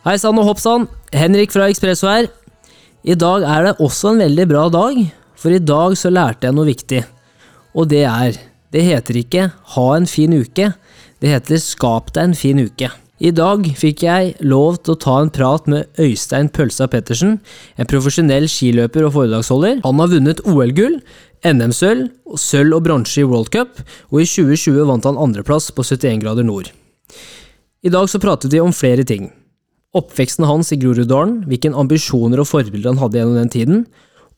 Hei sann og hopp sann, Henrik fra Ekspresso her. I dag er det også en veldig bra dag, for i dag så lærte jeg noe viktig. Og det er Det heter ikke 'ha en fin uke', det heter 'skap deg en fin uke'. I dag fikk jeg lov til å ta en prat med Øystein Pølsa Pettersen, en profesjonell skiløper og foredragsholder. Han har vunnet OL-gull, NM-sølv, sølv og bronse i World Cup, og i 2020 vant han andreplass på 71 grader nord. I dag så pratet vi om flere ting. Oppveksten hans i Groruddalen, hvilke ambisjoner og forbilder han hadde gjennom den tiden,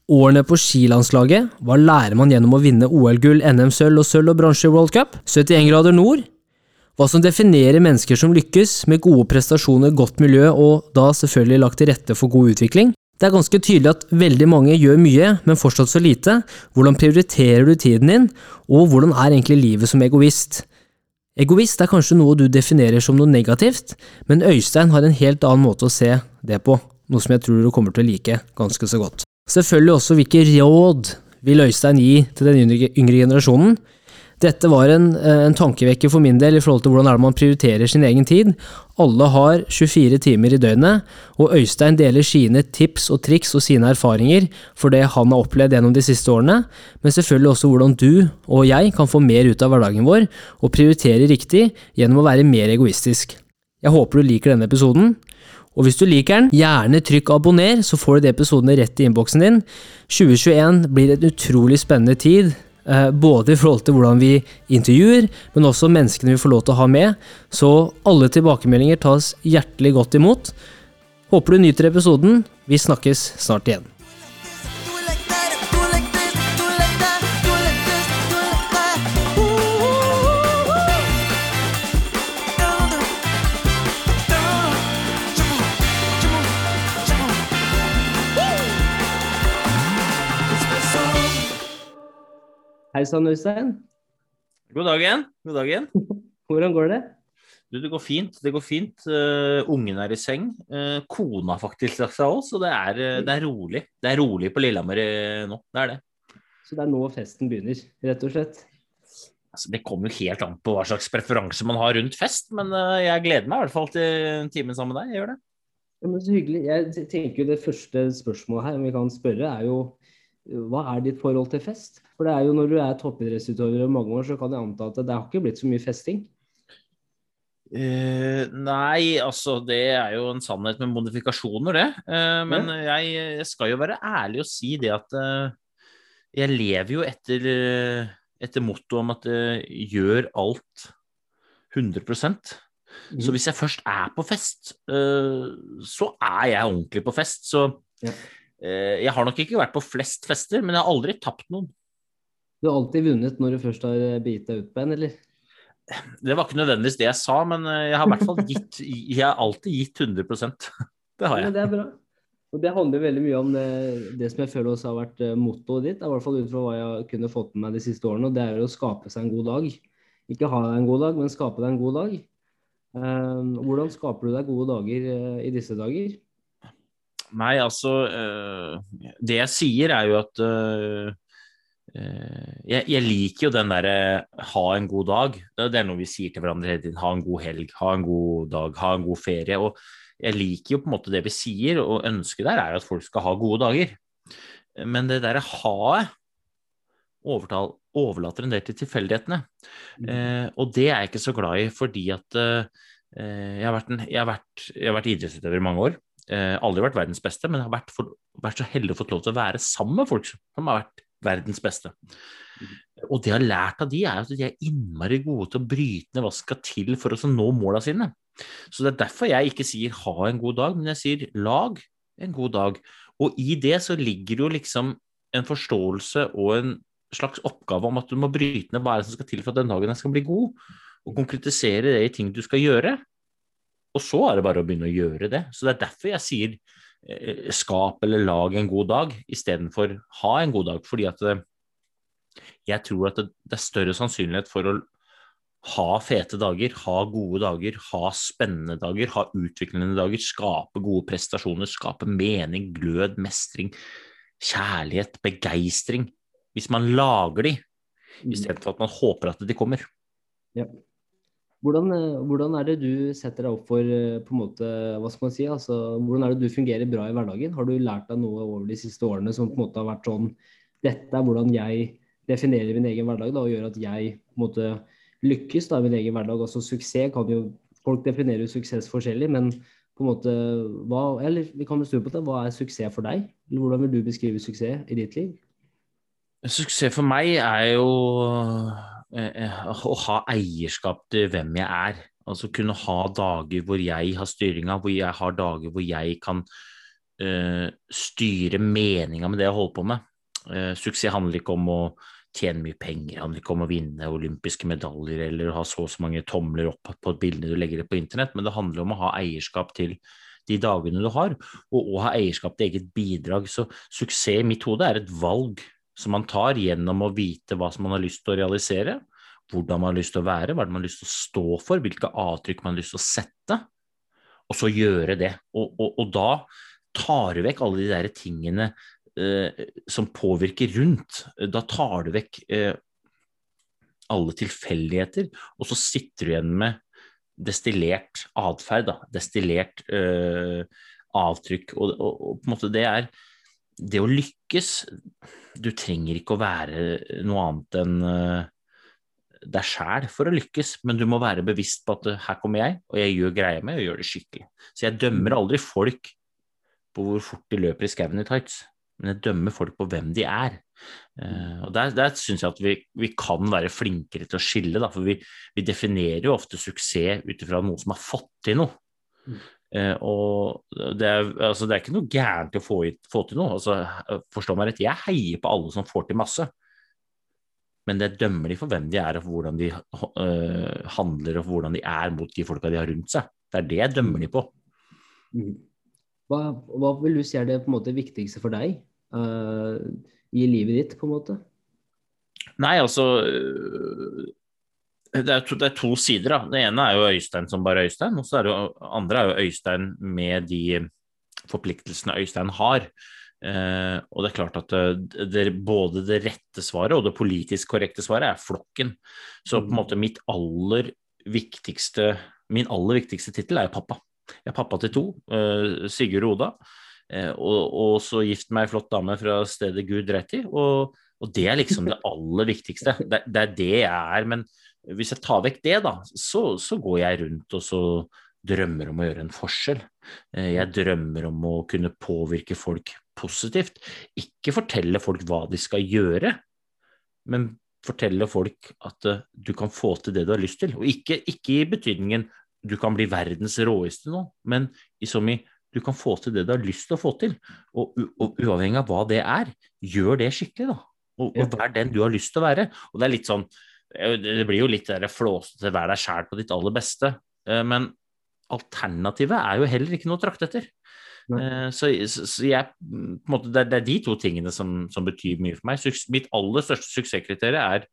årene på skilandslaget, hva lærer man gjennom å vinne OL-gull, NM-sølv og sølv og bronse i World Cup, 71 grader nord, hva som definerer mennesker som lykkes med gode prestasjoner, godt miljø og da selvfølgelig lagt til rette for god utvikling. Det er ganske tydelig at veldig mange gjør mye, men fortsatt så lite. Hvordan prioriterer du tiden din, og hvordan er egentlig livet som egoist? Egoist er kanskje noe du definerer som noe negativt, men Øystein har en helt annen måte å se det på, noe som jeg tror du kommer til å like ganske så godt. Selvfølgelig også hvilke råd vil Øystein gi til den yngre generasjonen? Dette var en, en, tankevekker for min del i forhold til hvordan er det man prioriterer sin egen tid. Alle har 24 timer i døgnet, og Øystein deler sine tips og triks og sine erfaringer for det han har opplevd gjennom de siste årene, men selvfølgelig også hvordan du og jeg kan få mer ut av hverdagen vår og prioritere riktig gjennom å være mer egoistisk. Jeg håper du liker denne episoden. Og hvis du liker den, gjerne trykk abonner, så får du de episodene rett i innboksen din. 2021 blir en utrolig spennende tid. Eh, både i forhold til hvordan vi intervjuer, men også menneskene vi får lov til å ha med. Så alle tilbakemeldinger tas hjertelig godt imot. Håper du nyter episoden. Vi snakkes snart igjen. Hei sann, Øystein. God dagen. God dagen. Hvordan går det? Du, det går fint. Det går fint. Uh, ungen er i seng. Uh, kona faktisk lagt seg òg, så det er, uh, det er, rolig. Det er rolig på Lillehammer nå. Det er det. Så det er nå festen begynner, rett og slett? Altså, det kommer jo helt an på hva slags preferanse man har rundt fest, men jeg gleder meg i hvert fall til timen sammen med deg. Jeg gjør det. Ja, men så hyggelig. Jeg tenker jo Det første spørsmålet her, om vi kan spørre, er jo hva er ditt forhold til fest? For det er jo når du er toppidrettsutøver i mange år, så kan jeg anta at det har ikke blitt så mye festing? Uh, nei, altså det er jo en sannhet med modifikasjoner, det. Uh, men ja. jeg, jeg, skal jo være ærlig og si det at uh, jeg lever jo etter, etter mottoet om at gjør alt 100 mm. Så hvis jeg først er på fest, så er jeg ordentlig på fest. Så ja. Eh, jeg har nok ikke vært på flest fester, men jeg har aldri tapt noen. Du har alltid vunnet når du først har begitt deg ut på en, eller? Det var ikke nødvendigvis det jeg sa, men eh, jeg har i hvert fall gitt Jeg har alltid gitt 100% Det har jeg. Ja, det er bra. Og det handler veldig mye om det, det som jeg føler også har vært mottoet ditt, i hvert fall ut fra hva jeg kunne fått med meg de siste årene, og det er å skape seg en god dag. Ikke ha deg en god dag, men skape deg en god dag. hvordan skaper du deg gode dager i disse dager? Nei, altså uh, Det jeg sier, er jo at uh, jeg, jeg, liker jo den derre ha en god dag. Det, er noe vi sier til hverandre hele tiden. Ha en god helg, ha en god dag, ha en god ferie. Og jeg liker jo på en måte det vi sier, og ønsket der er at folk skal ha gode dager. Men det derre ha-et overlater en del til tilfeldighetene. Mm. og det er jeg ikke så glad i, fordi at jeg har, en, jeg, har vært, jeg har vært idrettsutøver i mange år. Eh, aldri vært verdens beste, men har vært, for, vært så heldig å få lov til å være sammen med folk som har vært verdens beste. Og det jeg har lært av de, er at de er innmari gode til å bryte ned hva som skal til for å nå måla sine. Så det er derfor jeg ikke sier ha en god dag, men jeg sier lag en god dag. Og i det så ligger jo liksom en forståelse og en slags oppgave om at du må bryte ned hva som skal til for at den dagen skal bli god, og konkretisere det i ting du skal gjøre. Og så er det bare å begynne å gjøre det. Så det er derfor jeg sier eh, skap eller lag en god dag istedenfor ha en god dag. Fordi at eh, jeg tror at det, det er større sannsynlighet for å ha fete dager, ha gode dager, ha spennende dager, ha utviklende dager, skape gode prestasjoner, skape mening, glød, mestring, kjærlighet, begeistring. Hvis man lager de, mm. istedenfor at man håper at de kommer. Ja. Hvordan, eh, hvordan, er det du setter deg opp for eh, på en måte, hva skal man si, altså, hvordan er det du fungerer bra i hverdagen? Har du lært deg noe over de siste årene som på en måte har vært sånn Dette er hvordan jeg definerer min egen hverdag da, og gjør at jeg på en måte lykkes da, i min egen hverdag. Altså suksess kan jo Folk definerer jo suksess forskjellig, men på en måte hva, Eller vi kan snu på det. Hva er suksess for deg? Hvordan vil du beskrive suksess i ditt liv? Suksess for meg er jo å ha eierskap til hvem jeg er. Altså kunne ha dager hvor jeg har styringa, hvor jeg har dager hvor jeg kan uh, styre meninga med det jeg holder på med. Uh, suksess handler ikke om å tjene mye penger, handler ikke om å vinne olympiske medaljer eller å ha så og så mange tomler opp på bildene du legger det på internett, men det handler om å ha eierskap til de dagene du har, og å ha eierskap til eget bidrag. Så suksess i mitt hode er et valg som man tar gjennom å vite hva som man har lyst til å realisere, hvordan man har lyst til å være, hva man har lyst til å stå for, hvilke avtrykk man har lyst til å sette, og så gjøre det. Og, og, og da tar du vekk alle de der tingene eh, som påvirker rundt. Da tar du vekk eh, alle tilfeldigheter, og så sitter du igjen med destillert atferd, destillert eh, avtrykk. Og, og, og, på en måte det er det å lykkes Du trenger ikke å være noe annet enn uh, deg sjæl for å lykkes, men du må være bevisst på at uh, her kommer jeg, og jeg gjør greia mi og gjør det skikkelig. Så jeg dømmer aldri folk på hvor fort de løper i skauen i tights, men jeg dømmer folk på hvem de er. Uh, og Der, der syns jeg at vi, vi, kan være flinkere til å skille, da, for vi, vi definerer jo ofte suksess ut ifra noen som har fått til noe. Mm. Eh, og det er, altså, det er, ikke noe gærent å få, få til noe. Altså, forstå meg rett, jeg heier på alle som får til masse. Men det dømmer de for hvem de er, og for hvordan de uh, handler og for hvordan de er mot de folka de har rundt seg. Det er det jeg dømmer de på. Mm. Hva, hva vil du si er det måte viktigste for deg uh, i livet ditt, på en måte? Nei, altså det er, to, det er, to, sider. da. Det ene er jo Øystein som bare Øystein, og så er det andre er jo Øystein med de forpliktelsene Øystein har. Eh, og det er klart at eh, det, det, både det rette svaret og det politisk korrekte svaret er flokken. Så på en mm. måte mitt aller viktigste min aller viktigste tittel er jo pappa. Jeg er pappa til to, eh, Sigurd Oda. Eh, og, og, så gift meg ei flott dame fra stedet Gud rett i. Og, og, det er liksom det aller viktigste. Det, det er det jeg er. men hvis jeg tar vekk det, da, så, så, går jeg rundt og så drømmer om å gjøre en forskjell. Eh, jeg drømmer om å kunne påvirke folk positivt. Ikke fortelle folk hva de skal gjøre, men fortelle folk at uh, du kan få til det du har lyst til. Og ikke, ikke i betydningen du kan bli verdens råeste nå, men i som i du kan få til det du har lyst til å få til. Og, og uavhengig av hva det er, gjør det skikkelig, da. Og, og vær den du har lyst til å være. Og det er litt sånn det blir jo litt flåsete vær deg sjæl på ditt aller beste. Eh, men alternativet er jo heller ikke noe å trakte etter. Eh, så, så jeg, måte, det, er de to tingene som, som, betyr mye for meg. Mitt aller største suksesskriterium er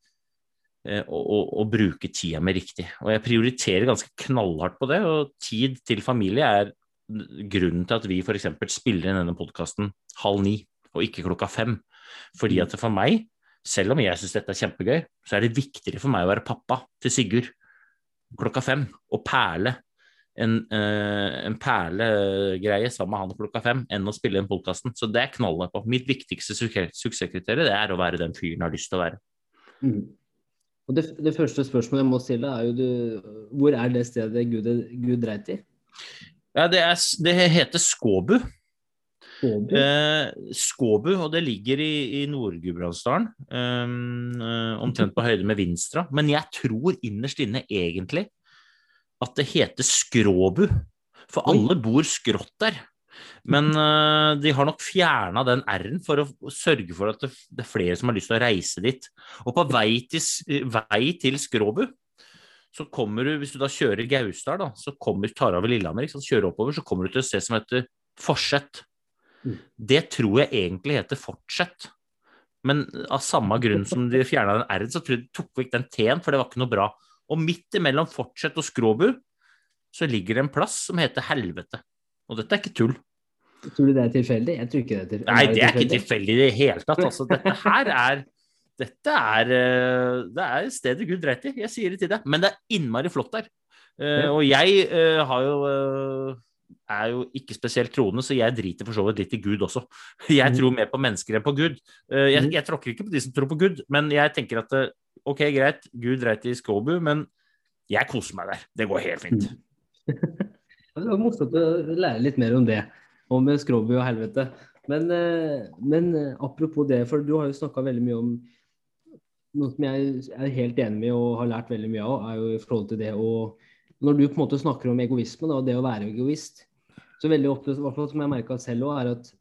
eh, å, å, å, bruke tida mi riktig. Og jeg prioriterer ganske knallhardt på det. Og tid til familie er grunnen til at vi f.eks. spiller inn denne podkasten halv ni og ikke klokka fem. Fordi mm. at for meg selv om jeg syns dette er kjempegøy, så er det viktigere for meg å være pappa til Sigurd klokka fem og perle en, uh, en perlegreie sammen med han klokka fem enn å spille den podkasten. Så det er knallet på. Mitt viktigste suksesskriterium det er å være den fyren jeg har lyst til å være. Mm. Og det, det, første spørsmålet jeg må stille, er jo du, hvor er det stedet Gud, Gud dreit i? Ja, det, er, det heter Skåbu. Skåbu. Eh, Skåbu, og det ligger i, i Nord-Gudbrandsdalen. Um, uh, omtrent på høyde med Vinstra. Men jeg tror innerst inne egentlig at det heter Skråbu. For Oi. alle bor skrått der. Men uh, de har nok fjerna den R-en for å sørge for at det, det, er flere som har lyst til å reise dit. Og på vei til, vei til Skråbu så kommer du, hvis du da kjører Gausdal, da, så kommer, tar over Lillehammer, kjører oppover, så kommer du til et sted som heter Forsett. Det tror jeg egentlig heter fortsett. Men av samme grunn som de fjerna den R-en, så tror jeg de tok vekk den T-en, for det var ikke noe bra. Og midt imellom fortsett og skråbu så ligger det en plass som heter helvete. Og dette er ikke tull. Tror du det er tilfeldig? Jeg tror ikke det er tilfeldig. Nei, det er ikke tilfeldig i det hele tatt. Altså, dette her er dette er, eh, det er stedet Gud dreit i, jeg sier det til deg. Men det er innmari flott der. Eh, og jeg eh, har jo er jo ikke spesielt troende, så jeg driter for så vidt litt i Gud også. Jeg tror mer på mennesker enn på Gud. Eh, Jeg, jeg tråkker ikke på de som tror på Gud, men jeg tenker at eh, ok, greit, Gud dreit i Skåbu, men jeg koser meg der. Det går helt fint. Det var morsomt å lære litt mer om det, om Skråby og helvete. Men, eh, men apropos det, for du har jo snakka veldig mye om noe som jeg er helt enig med og har lært veldig mye av, er jo i forhold til det å Når du på en måte snakker om egoisme da, og det å være egoist, så veldig ofte, hvert fall som jeg merka selv òg, er at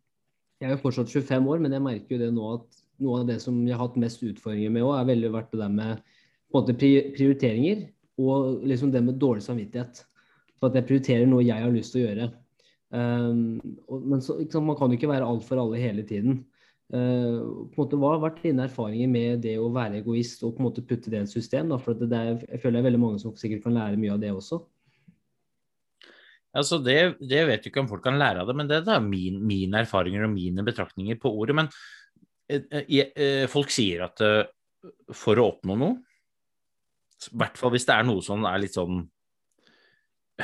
jeg er jo fortsatt 25 år, men jeg merker jo det nå at noe av det som jeg har hatt mest utfordringer med òg, er veldig vært det der med på en måte prioriteringer og liksom det med dårlig samvittighet. For at jeg prioriterer noe jeg har lyst til å gjøre. Um, og, men så, sant, man kan jo ikke være alt for alle hele tiden. Uh, på en måte, hva har vært dine erfaringer med det å være egoist og på en måte putte det i et system? Da? For det er, jeg føler det er veldig mange som sikkert kan lære mye av det også. Altså det, det vet jeg ikke om folk kan lære av det, men det, er min, mine erfaringer og mine betraktninger på ordet. Men eh, eh, eh, folk sier at eh, for å oppnå noe, i hvert fall hvis det er noe som er litt sånn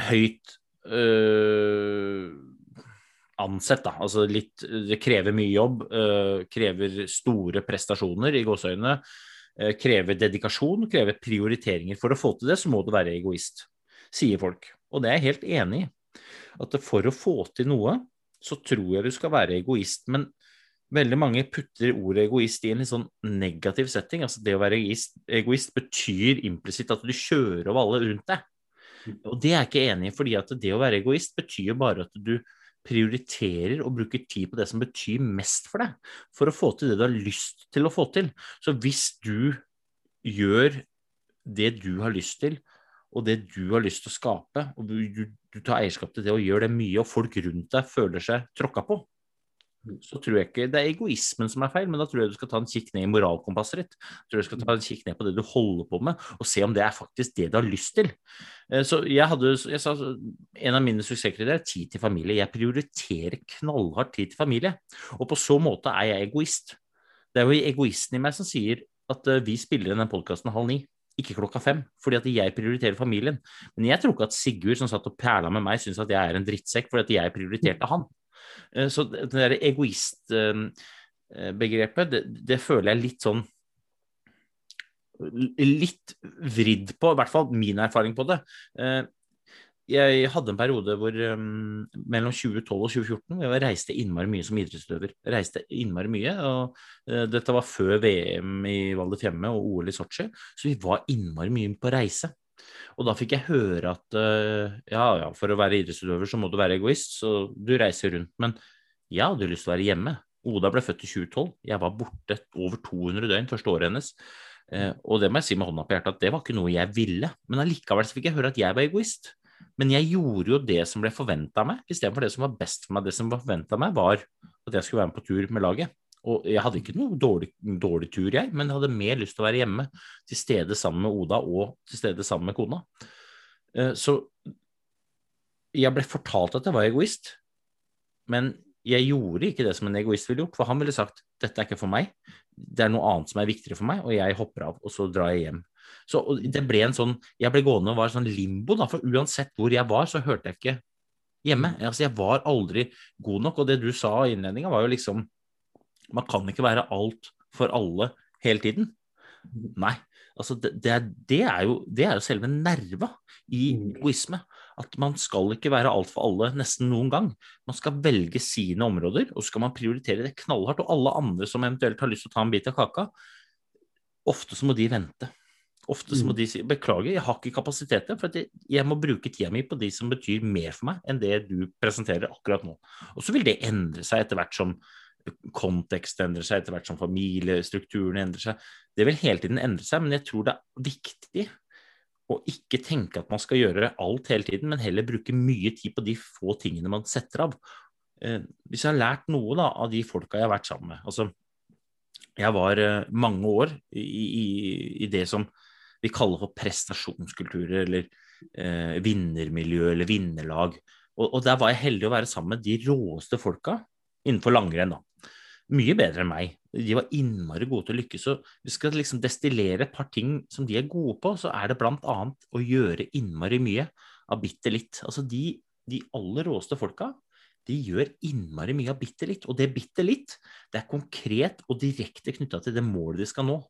høyt øh, ansett, da. Altså litt Det krever mye jobb, øh, krever store prestasjoner i gåseøynene. krever dedikasjon, krever prioriteringer. For å få til det, så må du være egoist, sier folk. Og det er jeg helt enig i. At for å få til noe, så tror jeg du skal være egoist. Men veldig mange putter ordet egoist i en litt sånn negativ setting. Altså det å være egoist, egoist betyr implisitt at du kjører over alle rundt deg. Og det er jeg ikke enig i, fordi at det å være egoist betyr bare at du prioriterer og bruker tid på det som betyr mest for deg, for å få til det du har lyst til å få til. Så hvis du gjør det du har lyst til, og det du har lyst til å skape, og du, du, tar eierskap til det og gjør det mye, og folk rundt deg føler seg tråkka på, så tror jeg ikke det er egoismen som er feil, men da tror jeg du skal ta en kikk ned i moralkompasset ditt. Jeg tror du skal ta en kikk ned på det du holder på med, og se om det er faktisk det du har lyst til. Eh, Så jeg hadde, jeg sa, En av mine suksesskriterier er tid til familie. Jeg prioriterer knallhardt tid til familie. Og på så måte er jeg egoist. Det er jo egoisten i meg som sier at eh, vi spiller inn den podkasten halv ni, ikke klokka fem, fordi at jeg prioriterer familien. Men jeg tror ikke at Sigurd som satt og perla med meg, syns at jeg er en drittsekk fordi at jeg prioriterte han. Eh, Så det derre der egoistbegrepet, det, det føler jeg litt sånn Litt vridd på, i hvert fall min erfaring på det. Jeg hadde en periode hvor um, mellom 2012 og 2014 hvor jeg reiste innmari mye som idrettsutøver. Reiste innmari mye, og uh, dette var før VM i Val di Fiemme og OL i Sotsji, så vi var innmari mye på reise. Og da fikk jeg høre at uh, ja, ja, for å være idrettsutøver så må du være egoist, så du reiser rundt. Men jeg hadde lyst til å være hjemme. Oda ble født i 2012. Jeg var borte over 200 døgn første året hennes. Uh, og det må jeg si med hånda på hjertet at det var ikke noe jeg ville. Men allikevel fikk jeg høre at jeg var egoist. Men jeg gjorde jo det som ble forventa av meg, istedenfor det som var best for meg. Det som var forventa av meg, var at jeg skulle være med på tur med laget. Og jeg hadde ikke noe dårlig, dårlig tur, jeg, men jeg hadde mer lyst til å være hjemme, til stede sammen med Oda og til stede sammen med kona. Eh, Så jeg ble fortalt at jeg var egoist, men jeg gjorde ikke det som en egoist ville gjort, for han ville sagt dette er ikke for meg, det er noe annet som er viktigere for meg, og jeg hopper av, og så drar jeg hjem. Så det ble en sånn, Jeg ble gående og var sånn limbo, da, for uansett hvor jeg var, så hørte jeg ikke hjemme. Altså, jeg var aldri god nok, og det du sa i innledninga, var jo liksom Man kan ikke være alt for alle hele tiden. Nei. Altså, det, det, er, det, er jo, det er jo selve nerva i egoisme. At man skal ikke være alt for alle nesten noen gang. Man skal velge sine områder, og så skal man prioritere det knallhardt. Og alle andre som eventuelt har lyst til å ta en bit av kaka, ofte så må de vente. Ofte så må de si beklager, jeg har ikke kapasitet til, for jeg, jeg må bruke tida mi på de som betyr mer for meg enn det du presenterer akkurat nå. Og så vil det endre seg etter hvert som kontekst endrer seg, etter hvert som familiestrukturen endrer seg. Det vil hele tiden endre seg, men jeg tror det er viktig å ikke tenke at man skal gjøre alt hele tiden, men heller bruke mye tid på de få tingene man setter av. Eh, hvis jeg har lært noe da, av de folka jeg har vært sammen med altså, Jeg var eh, mange år i, i, i det som vi kaller for prestasjonskulturer, eller eh, vinnermiljø, eller vinnerlag. Og, og der var jeg heldig å være sammen med de råeste folka innenfor langrenn. da. mye bedre enn meg. De var innmari gode til å lykkes. Så vi skal liksom destillere et par ting som de er gode på, så er det blant annet å gjøre innmari mye av bitte litt. Altså de, de aller råeste folka, de gjør innmari mye av bitte litt. Og det bitte litt, det er konkret og direkte knytta til det målet de skal nå.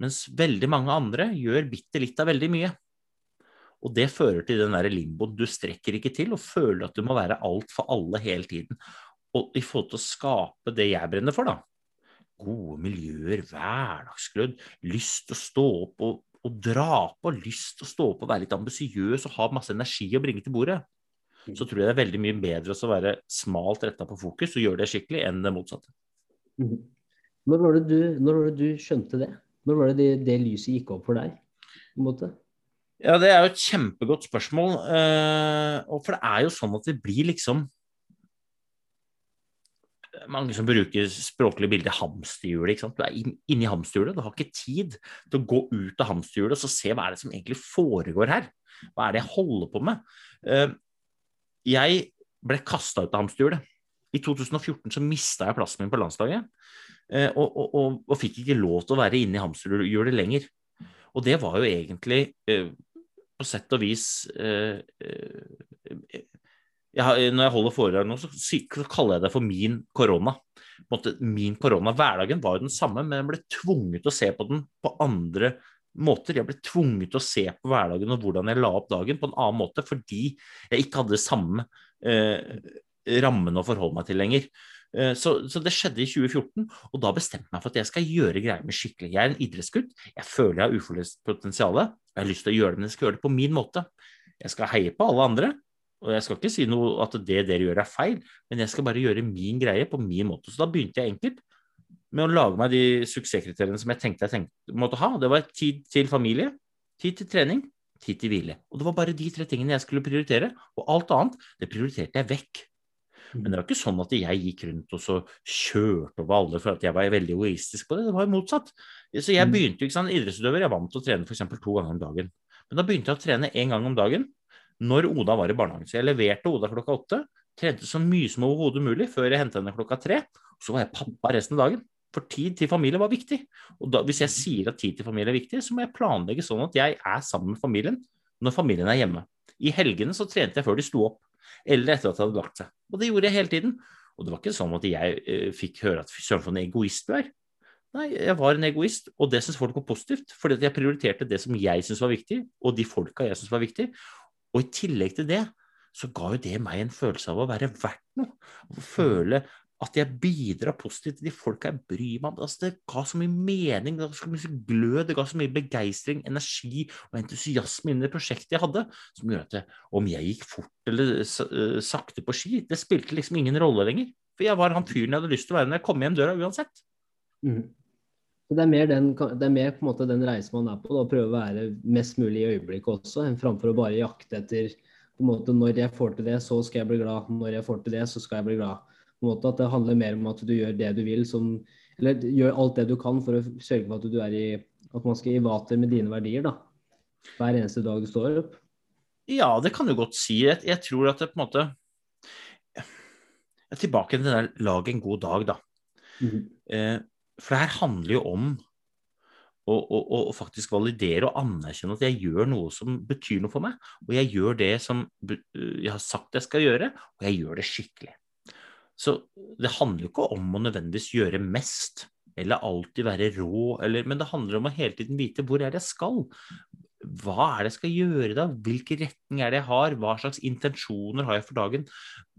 Mens veldig mange andre gjør bitte litt av veldig mye. Og det fører til den der limboen. Du strekker ikke til og føler at du må være alt for alle hele tiden. Og i forhold til å skape det jeg brenner for, da. Gode miljøer, hverdagsglød, lyst til å stå opp og, og dra på, lyst til å stå opp og være litt ambisiøs og ha masse energi å bringe til bordet. Så tror jeg det er veldig mye bedre å være smalt retta på fokus og gjøre det skikkelig, enn det motsatte. Mhm. Når var det du, når var det du skjønte det? Når var det det, det lyset gikk opp for deg? på en måte? Ja, det er jo et kjempegodt spørsmål. Uh, for det er jo sånn at det blir liksom mange som bruker språklig bilde hamsterhjulet. Du er inni hamsterhjulet, du har ikke tid til å gå ut av hamsterhjulet og se hva er det som egentlig foregår her. Hva er det jeg holder på med? Uh, jeg ble kasta ut av hamsterhjulet. I 2014 så mista jeg plassen min på landslaget, og, og, og, og, fikk ikke lov til å være inne i hamsterhjulet lenger. Og det var jo egentlig på sett og vis jeg, når jeg holder foredrag nå, så, kaller jeg det for min korona. Min korona. Hverdagen var jo den samme, men jeg ble tvunget til å se på den på andre måter. Jeg ble tvunget til å se på hverdagen og hvordan jeg la opp dagen på en annen måte, fordi jeg ikke hadde samme eh, rammen å forholde meg til lenger. Eh, så, så, det skjedde i 2014, og da bestemte jeg meg for at jeg skal gjøre greier med skikkelig. Jeg er en idrettsgutt, jeg føler jeg har uforløst potensial, jeg har lyst til å gjøre det, men jeg skal gjøre det på min måte. Jeg skal heie på alle andre, og jeg skal ikke si noe at det dere gjør er feil, men jeg skal bare gjøre min greie på min måte. Så da begynte jeg enkelt med å lage meg de suksesskriteriene som jeg tenkte jeg tenkte, måtte ha. Det var tid til familie, tid til trening, tid til hvile. Og det var bare de tre tingene jeg skulle prioritere, og alt annet, det prioriterte jeg vekk. Men det var ikke sånn at jeg gikk rundt og så kjørte over alle for at jeg var veldig egoistisk på det. Det var jo motsatt. Så jeg mm. begynte ikke sånn idrettsutøver, jeg vant til å trene f.eks. to ganger om dagen. Men da begynte jeg å trene én gang om dagen når Oda var i barnehagen. Så jeg leverte Oda klokka åtte. Trente så mye som overhodet mulig før jeg hentet henne klokka tre. Og så var jeg pappa resten av dagen. For tid til familie var viktig. Og da, hvis jeg sier at tid til familie er viktig, så må jeg planlegge sånn at jeg er sammen med familien når familien er hjemme. I helgene så trente jeg før de sto opp, eller etter at det hadde lagt seg. Og det gjorde jeg hele tiden. Og det var ikke sånn at jeg eh, fikk høre at fy søren for en egoist du er. Nei, jeg var en egoist, og det syns folk var positivt. Fordi jeg prioriterte det som jeg syntes var viktig, og de folka jeg syntes var viktig. Og i tillegg til det, så ga jo det meg en følelse av å være verdt noe. Å føle at jeg bidrar positivt til de folka jeg bryr meg om. Altså, det ga så mye mening, det ga så mye glød, det ga så mye begeistring, energi og entusiasme i det prosjektet jeg hadde, som gjør at om jeg gikk fort eller eh, sakte på ski, det spilte liksom ingen rolle lenger. For jeg var han fyren jeg hadde lyst til å være når jeg kom hjem døra uansett. Mm. Det er mer, den, det er mer på en måte den reisen man er på, da, å prøve å være mest mulig i øyeblikket også, enn framfor å bare jakte etter på en måte, Når jeg får til det, så skal jeg bli glad. Når jeg får til det, så skal jeg bli glad. På en måte At det handler mer om at du gjør det du vil, som, eller gjør alt det du kan for å sørge for at du er i At man skal i vater med dine verdier, da. Hver eneste dag du står opp. Ja, det kan du godt si. Jeg, jeg tror at det på en måte Jeg er tilbake til den der 'lag en god dag', da. Mm -hmm. eh, for det her handler jo om å, å, å, faktisk validere og anerkjenne at jeg gjør noe som betyr noe for meg. Og jeg gjør det som jeg har sagt jeg skal gjøre, og jeg gjør det skikkelig. Så det handler jo ikke om å nødvendigvis gjøre mest, eller alltid være rå, eller, men det handler om å hele tiden vite hvor er det jeg skal. Hva er det jeg skal gjøre da? Hvilken retning er det jeg har? Hva slags intensjoner har jeg for dagen?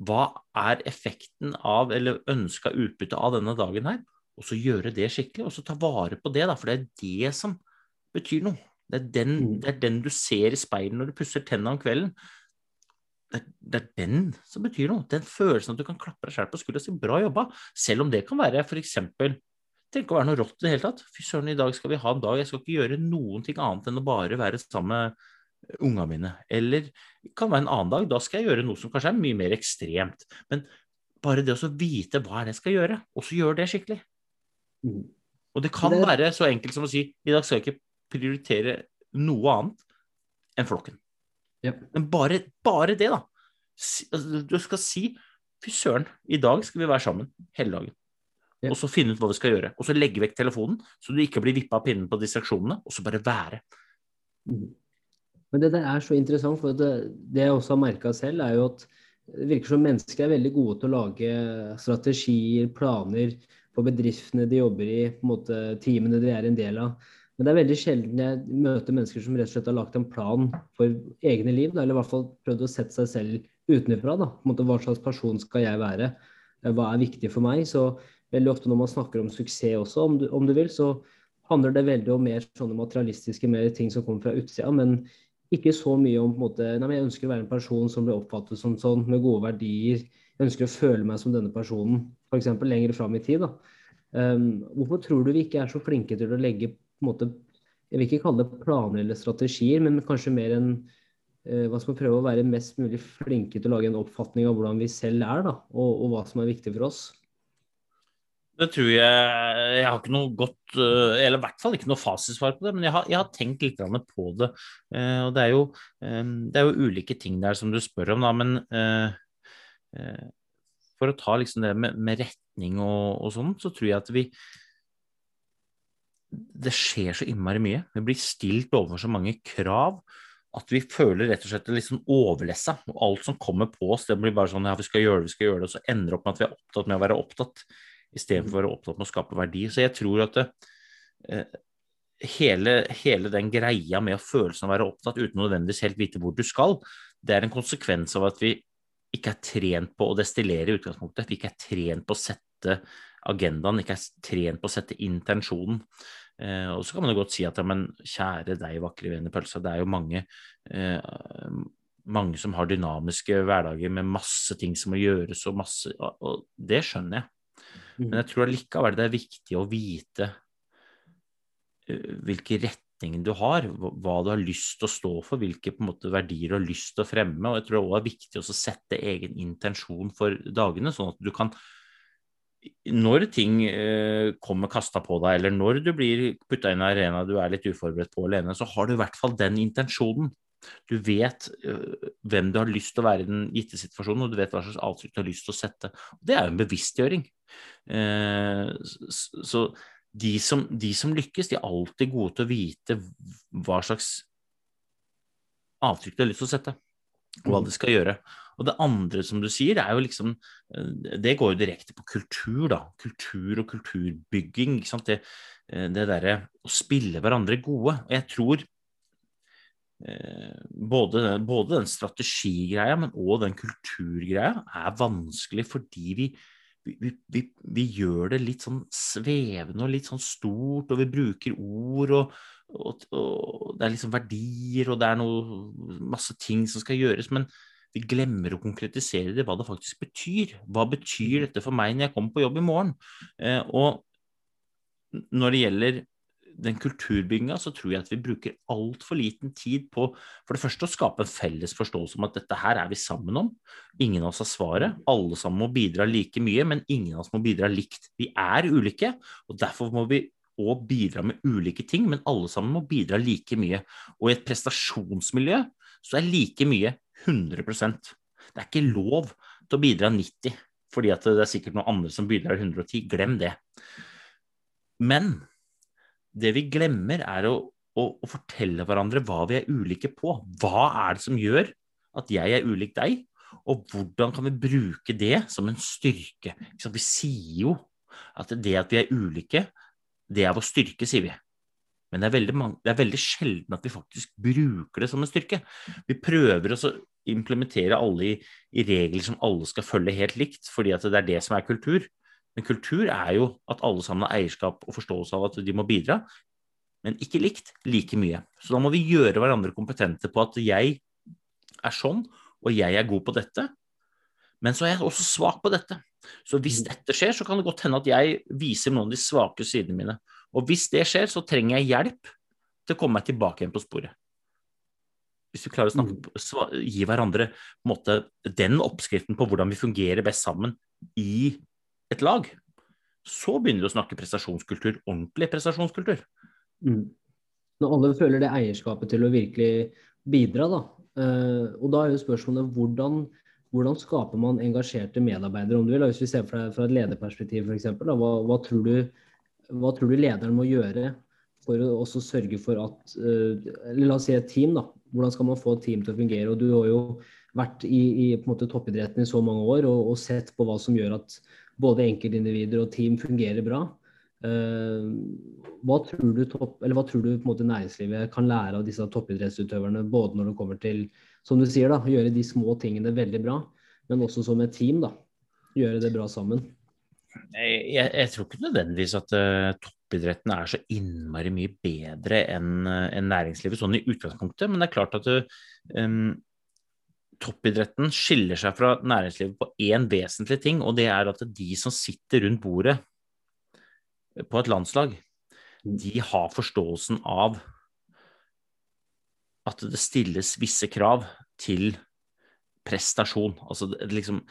Hva er effekten av, eller ønska utbytte av denne dagen her? og så gjøre det skikkelig, og så ta vare på det, da, for det er det som betyr noe. Det er den, mm. det er den du ser i speilet når du pusser tennene om kvelden. Det er, det er, den som betyr noe. Den følelsen at du kan klappe deg selv på skulderen og si 'bra jobba', selv om det kan være f.eks. Tenk å være noe rått i det hele tatt. Fy søren, i dag skal vi ha en dag jeg skal ikke gjøre noen ting annet enn å bare være sammen med unga mine. Eller det kan være en annen dag, da skal jeg gjøre noe som kanskje er mye mer ekstremt. Men bare det å vite hva er det jeg skal gjøre, og så gjøre det skikkelig. Mm. Og det kan være så enkelt som å si i dag skal jeg ikke prioritere noe annet enn flokken. Ja. Men bare, bare, det, da. Altså, du skal si fy søren, i dag skal vi være sammen hele dagen. Ja. Og så finne ut hva vi skal gjøre. Og så legge vekk telefonen, så du ikke blir vippa av pinnen på distraksjonene, og så bare være. Mm. Men det der er så interessant, for det, det jeg også har merka selv, er jo at det virker som mennesker er veldig gode til å lage strategier, planer for bedriftene de jobber i, på en måte teamene de er en del av. Men det er veldig sjelden jeg møter mennesker som rett og slett har lagt en plan for egne liv, eller i hvert fall prøvd å sette seg selv utenfra. Da. Hva slags person skal jeg være? Hva er viktig for meg? Så veldig ofte når man snakker om suksess også, om du, om du vil, så handler det veldig om mer sånne materialistiske mer ting som kommer fra utsida. Men ikke så mye om på en måte, nei, Jeg ønsker å være en person som blir oppfattet som sånn, med gode verdier. Jeg ønsker å føle meg som denne personen, f.eks. lenger fram i tid. da. Um, hvorfor tror du vi ikke er så flinke til å legge måte, Jeg vil ikke kalle det planer eller strategier, men kanskje mer en uh, hva skal man prøve å være mest mulig flinke til å lage en oppfatning av hvordan vi selv er, da, og, og hva som er viktig for oss? Det tror jeg Jeg har ikke noe godt eh, Eller i hvert fall ikke noe fasitsvar på det, men jeg har, jeg har tenkt litt på det. Eh, og det er, jo, eh, det er, jo, ulike ting der som du spør om, da, men for å ta liksom det med, med retning og, og, sånn, så tror jeg at vi Det skjer så innmari mye. Vi blir stilt overfor så mange krav at vi føler rett og slett litt sånn overlessa. Og alt som kommer på oss, det blir bare sånn ja, vi skal gjøre det, vi skal gjøre det, og så ender det opp med at vi er opptatt med å være opptatt istedenfor å være opptatt med å skape verdi. Så jeg tror at det, eh, hele, hele, den greia med å følelsen av å være opptatt uten nødvendigvis helt vite hvor du skal, det er en konsekvens av at vi ikke er trent på å destillere i utgangspunktet. Vi ikke er trent på å sette agendaen, ikke er trent på å sette intensjonen. Eh, og så kan man jo godt si at ja, men kjære deg, vakre venn i pølsa, det er jo mange, eh, mange som har dynamiske hverdager med masse ting som må gjøres, og masse Og det skjønner jeg. Men mm. jeg tror allikevel det er viktig å vite uh, hvilke retninger du har, hva du har lyst til å stå for, hvilke måte, verdier du har lyst til å fremme. Og jeg tror det også er viktig å sette egen intensjon for dagene, sånn at du kan når ting eh, kommer kasta på deg, eller når du blir putta inn i en arena du er litt uforberedt på alene, så har du i hvert fall den intensjonen. Du vet uh, hvem du har lyst til å være i den gitte situasjonen, og du vet hva slags avtrykk du har lyst til å sette. Det er jo en bevisstgjøring. Eh, så de som, de som, lykkes, de er alltid gode til å vite hva slags avtrykk de har lyst til å sette, og hva de skal gjøre. Og det andre som du sier, er jo liksom eh, Det går jo direkte på kultur, da. Kultur og kulturbygging. ikke sant? Det, eh, det derre å spille hverandre gode. Og jeg tror både, både den strategigreia, men òg den kulturgreia er vanskelig fordi vi, vi, vi, vi, gjør det litt sånn svevende og litt sånn stort, og vi bruker ord, og, og, og det er liksom verdier, og det er noe, masse ting som skal gjøres, men vi glemmer å konkretisere det, hva det faktisk betyr. Hva betyr dette for meg når jeg kommer på jobb i morgen? Eh, og når det gjelder den kulturbygginga så tror jeg at vi bruker altfor liten tid på for det første å skape en felles forståelse om at dette her er vi sammen om. Ingen av oss har svaret. Alle sammen må bidra like mye, men ingen av oss må bidra likt. Vi er ulike, og derfor må vi òg bidra med ulike ting, men alle sammen må bidra like mye. Og i et prestasjonsmiljø så er like mye 100% Det er ikke lov til å bidra 90 fordi at det er sikkert noen andre som bidrar 110. Glem det. Men det vi glemmer, er å, å, å, fortelle hverandre hva vi er ulike på. Hva er det som gjør at jeg er ulik deg, og hvordan kan vi bruke det som en styrke? Vi sier jo at det at vi er ulike, det er vår styrke, sier vi. Men det er, veldig, veldig sjelden at vi faktisk bruker det som en styrke. Vi prøver å implementere alle i, i regler som alle skal følge helt likt, fordi at det er det som er kultur. Men kultur er jo at alle sammen har eierskap og forståelse av at de må bidra, men ikke likt like mye. Så da må vi gjøre hverandre kompetente på at jeg er sånn, og jeg er god på dette, men så er jeg også svak på dette. Så hvis dette skjer, så kan det godt hende at jeg viser noen av de svake sidene mine. Og hvis det skjer, så trenger jeg hjelp til å komme meg tilbake igjen på sporet. Hvis vi klarer å snakke, mm. gi hverandre måte, den oppskriften på hvordan vi fungerer best sammen i et lag, så begynner vi å snakke prestasjonskultur, ordentlig prestasjonskultur. Mm. Når alle føler det eierskapet til å virkelig bidra, da. Uh, og da er jo spørsmålet hvordan hvordan skaper man engasjerte medarbeidere, om du vil? Hvis vi ser fra, fra et lederperspektiv, f.eks. Hva, hva, tror du, hva tror du lederen må gjøre for å også sørge for at eller La oss si et team, da. Hvordan skal man få et team til å fungere? Og du har jo vært i, i måte, toppidretten i så mange år og, og, sett på hva som gjør at både enkeltindivider og team fungerer bra. Uh, hva tror du, topp, hva tror du måte, næringslivet kan lære av disse toppidrettsutøverne, både når det kommer til som du sier da, gjøre de små tingene veldig bra, men også som et team. da, Gjøre det bra sammen. Jeg, jeg tror ikke nødvendigvis at uh, toppidretten er så innmari mye bedre enn uh, en næringslivet sånn i utgangspunktet, men det er klart at um, toppidretten skiller seg fra næringslivet på én vesentlig ting, og det er at de som sitter rundt bordet på et landslag, de har forståelsen av at det stilles visse krav til prestasjon. Altså liksom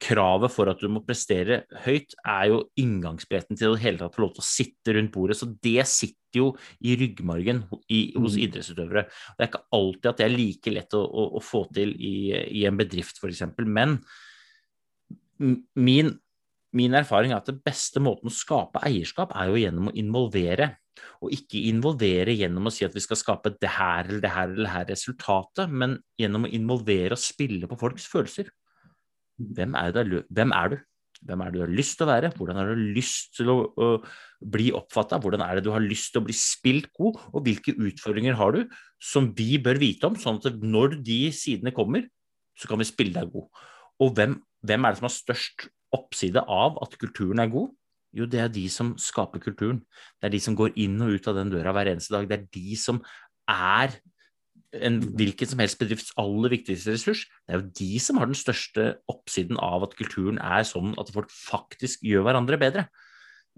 Kravet for at du må prestere høyt, er jo inngangsbilletten til å hele tatt få lov til å sitte rundt bordet. Så det sitter jo i ryggmargen i, hos mm. idrettsutøvere. Det er ikke alltid at det er like lett å, å, å få til i, i en bedrift, f.eks. Men min Min erfaring er at det beste måten å skape eierskap er jo gjennom å involvere. Og ikke involvere gjennom å si at vi skal skape det her eller det her eller det her resultatet, men gjennom å involvere og spille på folks følelser. Hvem er, det, hvem er du? Hvem er det du har lyst til å være? Hvordan har du lyst til å, å bli oppfatta? Hvordan er det du har lyst til å bli spilt god? Og hvilke utfordringer har du som vi bør vite om, sånn at når de sidene kommer, så kan vi spille deg god. Og hvem, hvem er det som har størst oppside av at kulturen er god? Jo, det er de som skaper kulturen. Det er de som går inn og ut av den døra hver eneste dag. Det er de som er en hvilken som helst bedrifts aller viktigste ressurs. Det er jo de som har den største oppsiden av at kulturen er sånn at folk faktisk gjør hverandre bedre.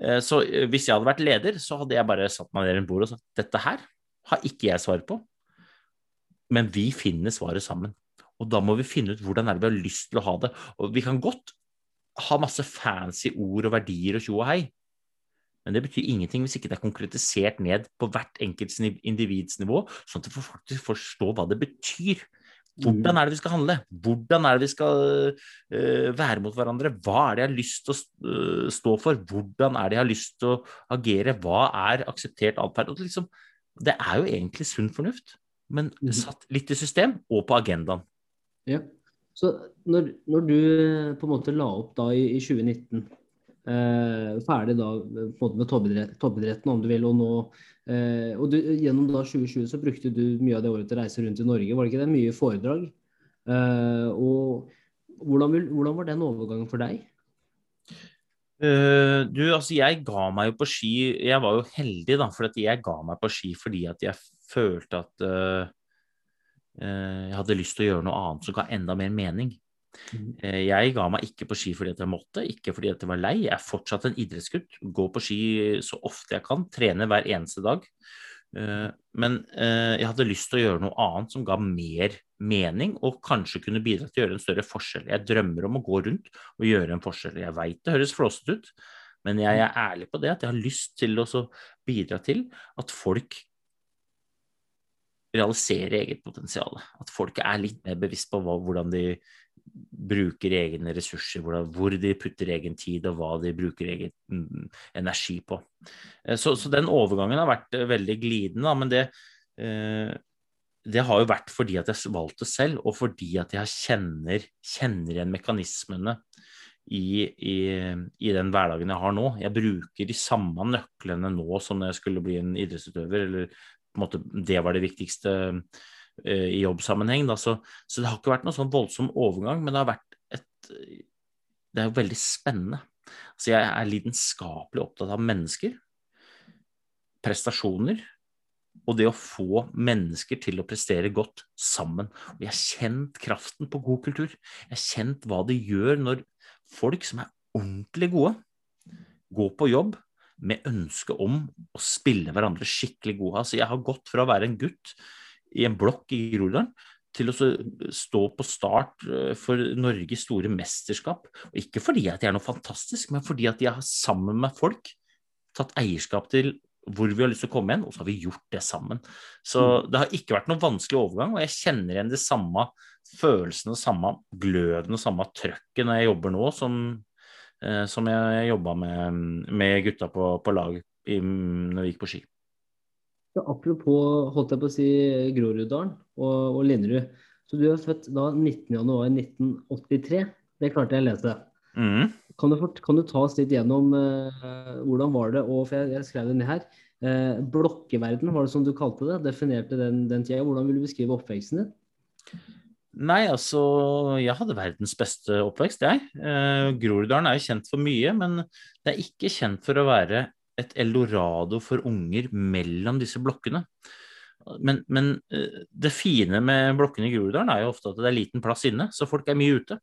Eh, så eh, hvis jeg hadde vært leder, så hadde jeg bare satt meg ned rundt bordet og sagt dette her har ikke jeg svar på, men vi finner svaret sammen. Og da må vi finne ut hvordan er det vi har lyst til å ha det. Og vi kan godt ha masse fancy ord og verdier og tjo og hei. Men det betyr ingenting hvis ikke det er konkretisert ned på hvert enkelt individs nivå, sånn at vi faktisk forstår hva det betyr. Hvordan er det vi skal handle? Hvordan er det vi skal uh, være mot hverandre? Hva er det jeg har lyst til å uh, stå for? Hvordan er det jeg har lyst til å agere? Hva er akseptert atferd? Liksom, det er jo egentlig sunn fornuft, men mm. satt litt i system og på agendaen. Ja. Så når, når, du eh, på en måte la opp da i, i 2019, eh, ferdig da både med toppidretten, om du vil, og nå eh, og du, Gjennom da 2020 så brukte du mye av det året til å reise rundt i Norge, var det ikke det? Mye foredrag. Eh, og hvordan, hvordan, var den overgangen for deg? Uh, du, altså jeg ga meg jo på ski Jeg var jo heldig, da, for jeg ga meg på ski fordi at jeg følte at uh, uh, jeg hadde lyst til å gjøre noe annet som ga enda mer mening. Mm. Eh, jeg ga meg ikke på ski fordi jeg måtte, ikke fordi jeg var lei. Jeg er fortsatt en idrettsgutt. Går på ski så ofte jeg kan. Trener hver eneste dag. Eh, men jeg hadde lyst til å gjøre noe annet som ga mer mening, og kanskje kunne bidra til å gjøre en større forskjell. Jeg drømmer om å gå rundt og gjøre en forskjell. Jeg veit det høres flåsete ut, men jeg er ærlig på det at jeg har lyst til å bidra til at folk realiserer eget potensial. At folk er litt mer bevisst på hvordan de bruker egne ressurser, hvor de putter egen tid og hva de bruker egen mm, energi på. Eh, så, så, den overgangen har vært eh, veldig glidende, men det, eh, det har jo vært fordi at jeg valgte selv, og fordi at jeg kjenner, kjenner igjen mekanismene i, i, i, den hverdagen jeg har nå. Jeg bruker de samme nøklene nå som når jeg skulle bli en idrettsutøver eller måte, det var det viktigste i jobbsammenheng. Så, så, det har ikke vært noen sånn voldsom overgang, men det har vært et Det er jo veldig spennende. Så jeg er lidenskapelig opptatt av mennesker, prestasjoner og det å få mennesker til å prestere godt sammen. Og jeg har kjent kraften på god kultur. Jeg har kjent hva det gjør når folk som er ordentlig gode, går på jobb med ønske om å spille hverandre skikkelig gode. Altså, jeg har gått fra å være en gutt i en blokk i Groruddalen til å stå på start eh, for Norges store mesterskap. Og ikke fordi at jeg er noe fantastisk, men fordi at jeg har sammen med folk tatt eierskap til hvor vi har lyst til å komme igjen, og så har vi gjort det sammen. Så mm. det har ikke vært noen vanskelig overgang, og jeg kjenner igjen de samme følelsene, samme gløden og samme trøkket når jeg jobber nå, som, eh, som jeg jobba med, med gutta på, på lag i, når vi gikk på ski. Ja, apropos holdt jeg på å si Groruddalen og, og Linderud. Så du er født da 19.1.1983. Det klarte jeg å lese. Mm. Kan, du, kan, du, ta oss litt gjennom uh, hvordan var det, og for jeg, jeg skrev det ned her. Uh, blokkeverden, var det som du kalte det? Definerte den, den tida. Hvordan vil du beskrive oppveksten din? Nei, altså Jeg hadde verdens beste oppvekst, jeg. Eh, Groruddalen er jo kjent for mye, men det er ikke kjent for å være et eldorado for unger mellom disse blokkene. Men, men eh, det fine med blokkene i Groruddalen er jo ofte at det er liten plass inne, så folk er mye ute.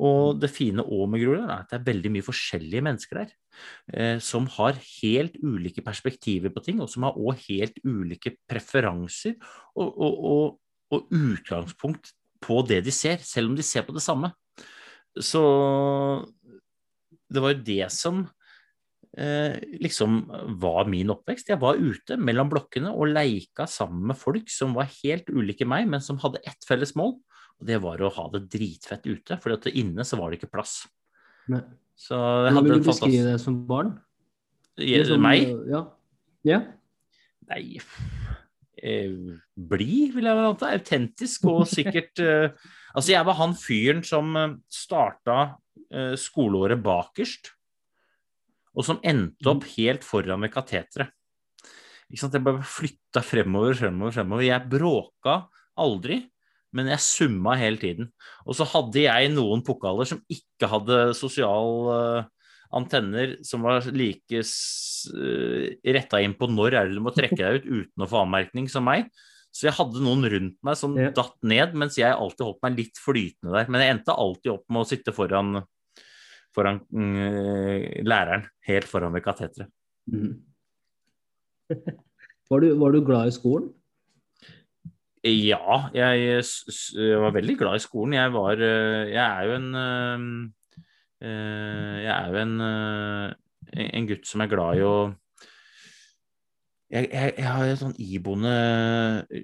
Og det fine òg med Groruddalen er at det er veldig mye forskjellige mennesker der. Eh, som har helt ulike perspektiver på ting, og som har òg helt ulike preferanser og, og, og, og, utgangspunkt på det de ser, selv om de ser på det samme. Så det var jo det som liksom var min oppvekst. Jeg var ute mellom blokkene og leika sammen med folk som var helt ulike meg, men som hadde ett felles mål. Og det var å ha det dritfett ute, for inne så var det ikke plass. Nei. Så jeg Hvordan vil du beskrive det som barn? Jeg, som, meg? Ja. ja. Nei eh, Blid, vil jeg vel anta. Autentisk og sikkert eh, Altså, jeg var han fyren som eh, starta eh, skoleåret bakerst og som endte opp mm. helt foran ved kateteret. Jeg bare flytta fremover, fremover, fremover. Jeg bråka aldri, men jeg summa hele tiden. Og så hadde jeg noen pokaler som ikke hadde sosial uh, antenner, som var like uh, retta inn på når er det du må trekke deg ut uten å få anmerkning som meg. Så jeg hadde noen rundt meg som ja. datt ned, mens jeg alltid holdt meg litt flytende der. Men jeg endte alltid opp med å sitte foran foran mm, læreren, helt foran ved kateteret. Mm. var, var, du glad i skolen? Ja, jeg, jeg, var veldig glad i skolen. Jeg var eh, Jeg er jo en eh, Jeg er jo en, eh, en gutt som er glad i å jeg, jeg, jeg har en sånn iboende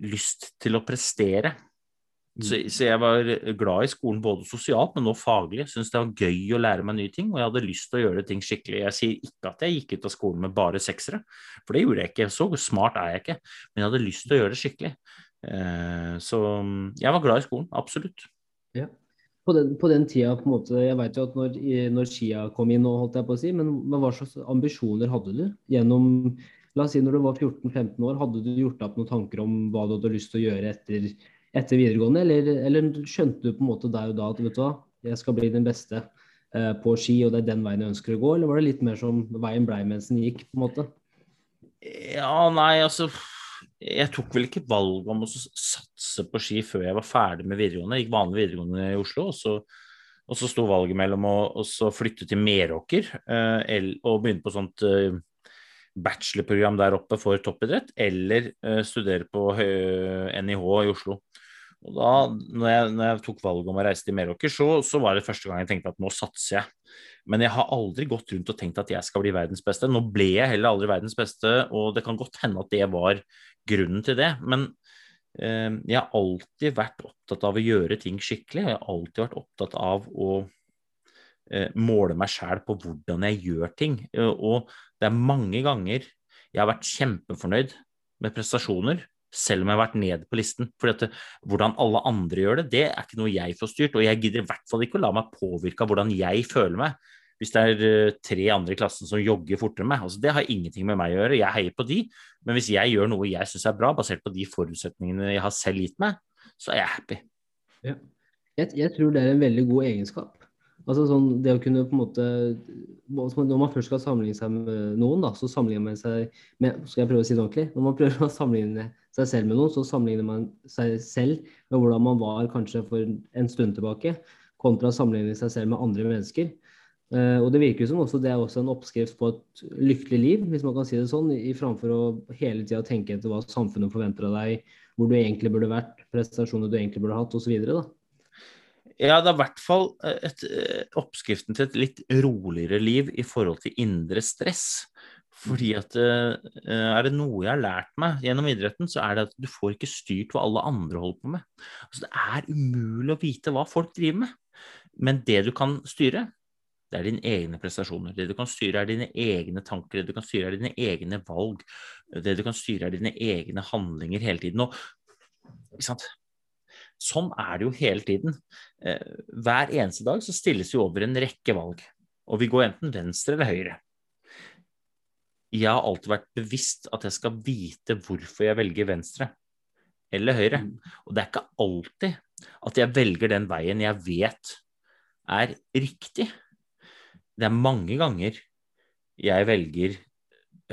lyst til å prestere. Så, mm. så, jeg var glad i skolen både sosialt, men også faglig. Jeg syntes det var gøy å lære meg nye ting, og jeg hadde lyst til å gjøre ting skikkelig. Jeg sier ikke at jeg gikk ut av skolen med bare seksere, for det gjorde jeg ikke. Så smart er jeg ikke, men jeg hadde lyst til å gjøre det skikkelig. Eh, så jeg var glad i skolen, absolutt. Ja. På den, på den tida, på en måte, jeg vet jo at når, når Skia kom inn, og holdt jeg på å si, men, men hva slags ambisjoner hadde du gjennom La oss si når du var 14-15 år, hadde du gjort deg opp noen tanker om hva du hadde lyst til å gjøre etter etter videregående, eller, eller, skjønte du på en måte der og da at vet du hva, jeg skal bli den beste eh, på ski, og det er den veien jeg ønsker å gå, eller var det litt mer som veien blei mens den gikk, på en måte? Ja, nei, altså Jeg tok vel ikke valg om å satse på ski før jeg var ferdig med videregående. Jeg gikk vanlig videregående i Oslo, og så, og så sto valget mellom å, flytte til Meråker eh, og begynne på sånt eh, bachelorprogram der oppe for toppidrett, eller uh, studere på NIH i Oslo. Og da når jeg, når jeg, tok valget om å reise til Meråker, så, så, var det første gang jeg tenkte at nå satser jeg. Men jeg har aldri gått rundt og tenkt at jeg skal bli verdens beste. Nå ble jeg heller aldri verdens beste, og det kan godt hende at det var grunnen til det. Men eh, jeg har alltid vært opptatt av å gjøre ting skikkelig. Jeg har alltid vært opptatt av å eh, måle meg sjæl på hvordan jeg gjør ting. Eh, og det er mange ganger jeg har vært kjempefornøyd med prestasjoner selv om jeg har vært ned på listen. For at, hvordan alle andre gjør det, det er ikke noe jeg får styrt. Og jeg gidder i hvert fall ikke å la meg påvirke av hvordan jeg føler meg. Hvis det er uh, tre andre i klassen som jogger fortere enn meg. Altså, det har ingenting med meg å gjøre. Jeg heier på de. Men hvis jeg gjør noe jeg syns er bra, basert på de forutsetningene jeg har selv gitt meg, så er jeg happy. Ja. Jeg, jeg tror det er en veldig god egenskap. Altså sånn, det å kunne på en måte Når man først skal sammenligne seg med noen, da, så sammenligner man seg med Skal jeg prøve å si det ordentlig? Når man prøver å sammenligne seg selv med noen, så sammenligner man seg selv med hvordan man var kanskje for en stund tilbake, kontra å sammenligne seg selv med andre mennesker. Uh, og det virker som også det er også en oppskrift på et lykkelig liv, hvis man kan si det sånn, i framfor å hele tida tenke etter hva samfunnet forventer av deg, hvor du egentlig burde vært, prestasjoner du egentlig burde hatt, osv. Ja, det er i hvert fall et, et, eh, oppskriften til et litt roligere liv i forhold til indre stress. Fordi at eh, er det noe jeg har lært meg gjennom idretten, så er det at du får ikke styrt hva alle andre holder på med. Altså, det er umulig å vite hva folk driver med. Men det du kan styre, det er dine egne prestasjoner. Det du kan styre, er dine egne tanker. Det du kan styre, er dine egne valg. Det du kan styre, er dine egne handlinger hele tiden. Og? Sånn er det jo hele tiden. Eh, hver eneste dag så stilles vi over en rekke valg. Og vi går enten venstre eller høyre. Jeg har alltid vært bevisst at jeg skal vite hvorfor jeg velger venstre eller høyre. Og det er ikke alltid at jeg velger den veien jeg vet er riktig. Det er mange ganger jeg velger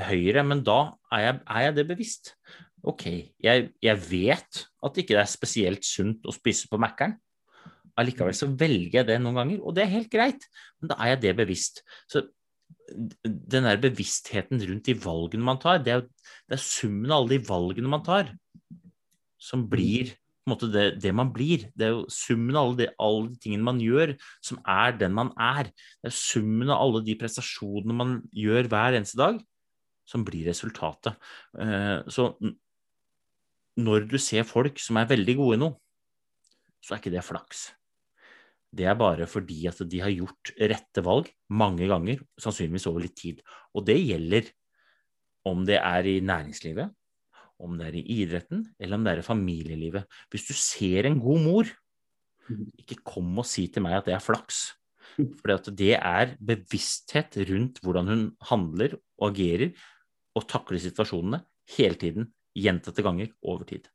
høyre, men da er jeg, er jeg det bevisst. Ok, jeg, jeg, vet at det ikke er spesielt sunt å spise på Mækkern. Allikevel så velger jeg det noen ganger, og det er helt greit, men da er jeg det bevisst. Så den der bevisstheten rundt de valgene man tar, det er, det er summen av alle de valgene man tar, som blir på en måte det, det, man blir. Det er jo summen av alle de, alle de, tingene man gjør, som er den man er. Det er summen av alle de prestasjonene man gjør hver eneste dag, som blir resultatet. Uh, så når du ser folk som er veldig gode i noe, så er ikke det flaks. Det er bare fordi at de har gjort rette valg mange ganger, sannsynligvis over litt tid. Og det gjelder om det er i næringslivet, om det er i idretten, eller om det er i familielivet. Hvis du ser en god mor, mm. ikke kom og si til meg at det er flaks. For det er bevissthet rundt hvordan hun handler og agerer og takler situasjonene hele tiden, gjentatte ganger over tid.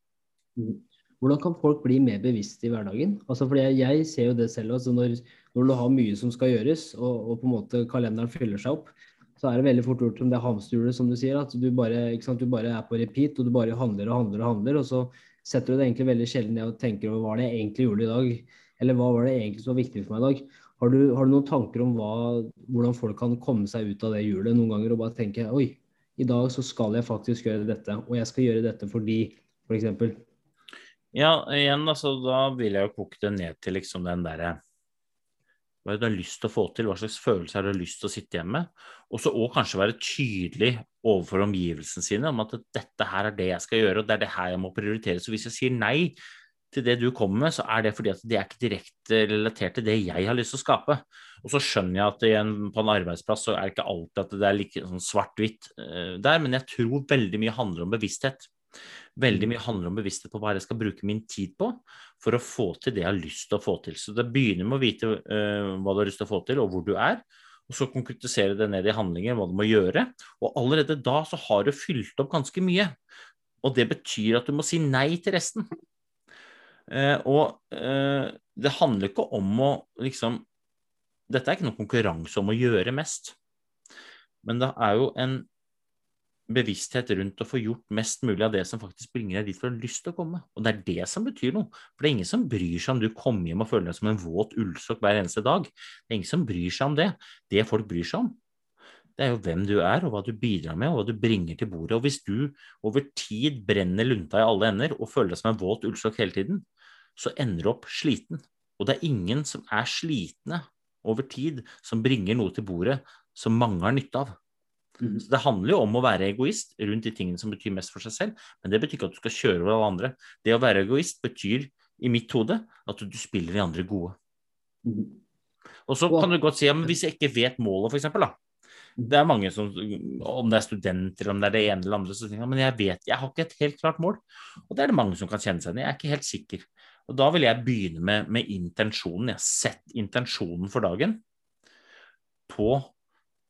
Mm. Hvordan kan folk bli mer bevisst i hverdagen? Altså fordi jeg, ser jo det selv Altså når, når, du har mye som skal gjøres, og, og, på en måte kalenderen fyller seg opp, så er det veldig fort gjort som det hamsterhjulet, som du sier. At du bare, sant, du bare, er på repeat, og du bare handler og handler og handler. Og så setter du det egentlig veldig sjelden ned og tenker over hva det egentlig gjorde i dag. Eller hva var det egentlig som var viktig for meg i dag. Har du, har du noen tanker om hva, hvordan folk kan komme seg ut av det hjulet noen ganger og bare tenke oi, i dag så skal jeg faktisk gjøre dette, og jeg skal gjøre dette fordi, f.eks. Ja, igjen, altså, da vil jeg jo koke det ned til liksom den derre Hva er det du har lyst til å få til, hva slags følelse har du lyst til å sitte hjemme? Og så òg kanskje være tydelig overfor omgivelsene sine om at dette her er det jeg skal gjøre, og det er det her jeg må prioritere. Så hvis jeg sier nei til det du kommer med, så er det fordi at det er ikke direkte relatert til det jeg har lyst til å skape. Og så skjønner jeg at igjen, på en arbeidsplass så er det ikke alltid at det er like sånn svart-hvitt uh, der, men jeg tror veldig mye handler om bevissthet. Veldig mm. mye handler om bevissthet på hva jeg skal bruke min tid på for å få til det jeg har lyst til å få til. Så det begynner med å vite uh, hva du har lyst til å få til, og hvor du er. Og så konkretisere det ned i handlinger, hva du må gjøre. Og allerede da så har du fylt opp ganske mye. Og det betyr at du må si nei til resten. Uh, og uh, det handler ikke om å liksom Dette er ikke noen konkurranse om å gjøre mest. Men det er jo en bevissthet rundt å få gjort mest mulig av det som faktisk bringer deg dit du har lyst til å komme. Og det er det som betyr noe. For det er ingen som bryr seg om du kommer hjem og føler deg som en våt ullsokk hver eneste dag. Det er ingen som bryr seg om det. Det folk bryr seg om, det er jo hvem du er, og hva du bidrar med, og hva du bringer til bordet. Og hvis du over tid brenner lunta i alle ender og føler deg som en våt ullsokk hele tiden, så ender du opp sliten. Og det er ingen som er slitne over tid, som bringer noe til bordet som mange har nytte av. Mm. Så Det handler jo om å være egoist rundt de tingene som betyr mest for seg selv, men det betyr ikke at du skal kjøre over alle andre. Det å være egoist betyr i mitt hode at du spiller de andre gode. Mm. Og så kan du godt si ja, hvis jeg ikke vet målet, f.eks. da. Det er mange som, om det er studenter, om det er det ene eller andre, så tenker men jeg vet, jeg har ikke et helt klart mål. Og det er det mange som kan kjenne seg igjen i. Jeg er ikke helt sikker. Og da vil jeg begynne med, med intensjonen. Jeg har sett intensjonen for dagen på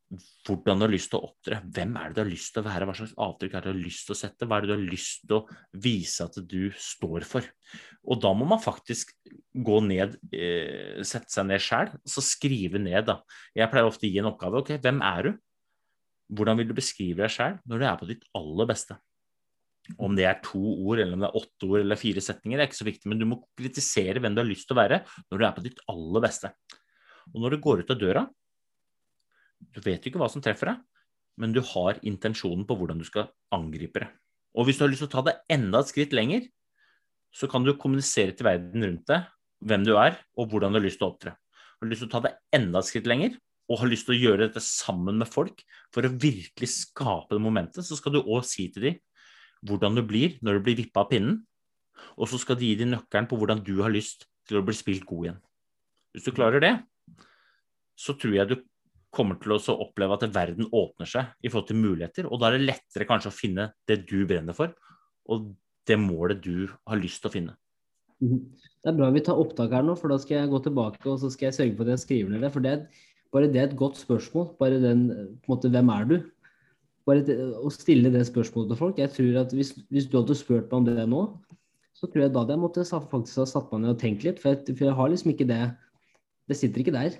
hvordan du har lyst til å opptre. Hvem er det du har lyst til å være? Hva slags avtrykk er det du har lyst til å sette? Hva er det du har lyst til å vise at du står for? Og da må man faktisk gå ned, eh, sette seg ned sjæl og så skrive ned. da. Jeg pleier ofte å gi en oppgave. Ok, hvem er du? Hvordan vil du beskrive deg sjæl når du er på ditt aller beste? Om det er to ord, eller om det er åtte ord eller fire setninger, det er ikke så viktig, men du må kritisere hvem du har lyst til å være når du er på ditt aller beste. Og når du går ut av døra, du vet jo ikke hva som treffer deg, men du har intensjonen på hvordan du skal angripe det. Og hvis du har lyst til å ta det enda et skritt lenger, så kan du kommunisere til verden rundt deg hvem du er, og hvordan du har lyst til å opptre. Har du lyst til å ta det enda et skritt lenger, og har lyst til å gjøre dette sammen med folk for å virkelig skape det momentet, så skal du òg si til dem hvordan du blir når du blir vippa av pinnen, og så skal de gi deg nøkkelen på hvordan du har lyst til å bli spilt god igjen. Hvis du klarer det, så tror jeg du kommer til å oppleve at verden åpner seg i forhold til muligheter, og da er det lettere kanskje å finne det du brenner for, og det målet du har lyst til å finne. Mhm. Det er bra vi tar opptak her nå, for da skal jeg gå tilbake og så skal jeg sørge for at jeg skriver ned det. For det, bare det er et godt spørsmål. Bare den, på en måte, Hvem er du? Bare det, å stille det spørsmålet til folk. Jeg tror at hvis, hvis, du hadde spurt meg om det nå, så tror jeg da hadde jeg måtte faktisk ha satt meg ned og tenkt litt. For jeg, for jeg har liksom ikke det Det sitter ikke der,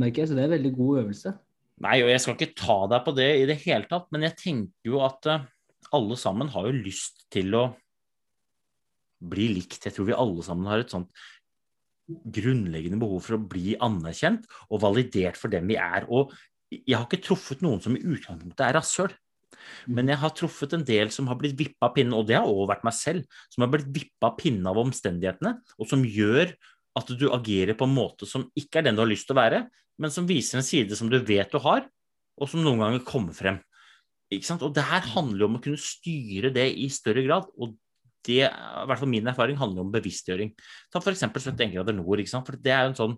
merker jeg. Så det er en veldig god øvelse. Nei, og jeg skal ikke ta deg på det i det hele tatt, men jeg tenker jo at uh, alle sammen har jo lyst til å bli likt. Jeg tror vi alle sammen har et sånt grunnleggende behov for å bli anerkjent og validert for dem vi er. Og jeg har ikke truffet noen som i utgangspunktet er rasshøl. Men jeg har truffet en del som har blitt vippa av pinnen, og det har også vært meg selv, som har blitt vippa av pinnen av omstendighetene, og som gjør at du agerer på en måte som ikke er den du har lyst til å være, men som viser en side som du vet du har, og som noen ganger kommer frem. Og det her handler jo om å kunne styre det i større grad, og det, i hvert fall min erfaring, handler om bevisstgjøring. Ta f.eks. 71 grader nord. For det er en sånn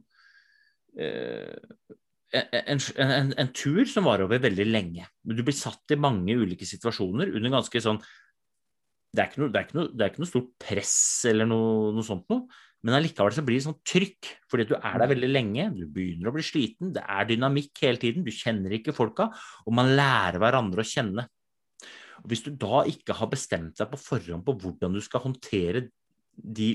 uh, en, en, en, tur som varer over veldig lenge. Men Du blir satt i mange ulike situasjoner under ganske sånn Det er ikke noe, det er ikke noe, er ikke noe stort press eller noe, noe sånt noe, men allikevel så blir det sånn trykk, fordi du er der veldig lenge, du begynner å bli sliten, det er dynamikk hele tiden, du kjenner ikke folka, og man lærer hverandre å kjenne. Og Hvis du da ikke har bestemt deg på forhånd på hvordan du skal håndtere de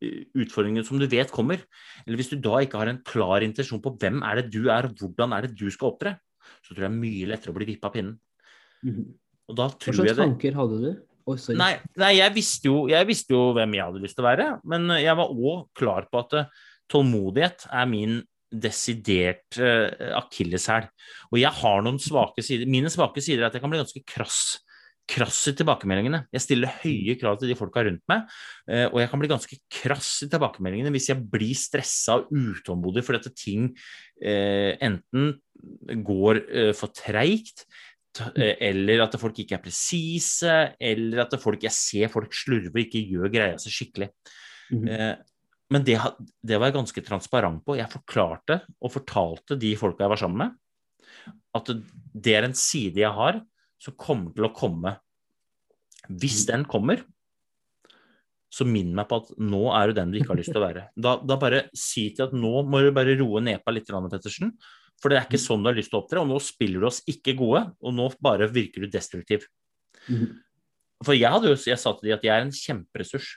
eh, utfordringene som du vet kommer, eller hvis du da ikke har en klar intensjon på hvem er det du er, og hvordan er det du skal opptre, så tror jeg det er mye lettere å bli vippa av pinnen. Mm. Og da tror Hva slags tanker hadde du? Oh, nei, nei jeg, visste jo, jeg, visste jo, hvem jeg hadde lyst til å være, men jeg var òg klar på at uh, tålmodighet er min desidert uh, akilleshæl. Og jeg har noen svake sider. Mine svake sider er at jeg kan bli ganske krass. Krass i tilbakemeldingene. Jeg stiller høye krav til de folka rundt meg, og jeg kan bli ganske krass i tilbakemeldingene hvis jeg blir stressa og utålmodig fordi at ting uh, enten går for treigt, eller at folk ikke er presise, eller at folk, jeg ser folk slurve og ikke gjør greia seg skikkelig. Mm -hmm. Men det, det, var jeg ganske transparent på. Jeg forklarte og fortalte de folka jeg var sammen med, at det er en side jeg har som kommer til å komme. Hvis den kommer, så minn meg på at nå er du den du ikke har lyst til å være. Da, da bare si til at nå må du bare roe nepa litt, Pettersen. For det er ikke sånn du har lyst til å opptre, og nå spiller du oss ikke gode, og nå bare virker du destruktiv. Mm. For jeg hadde jo, jeg sa til de at jeg er en kjemperessurs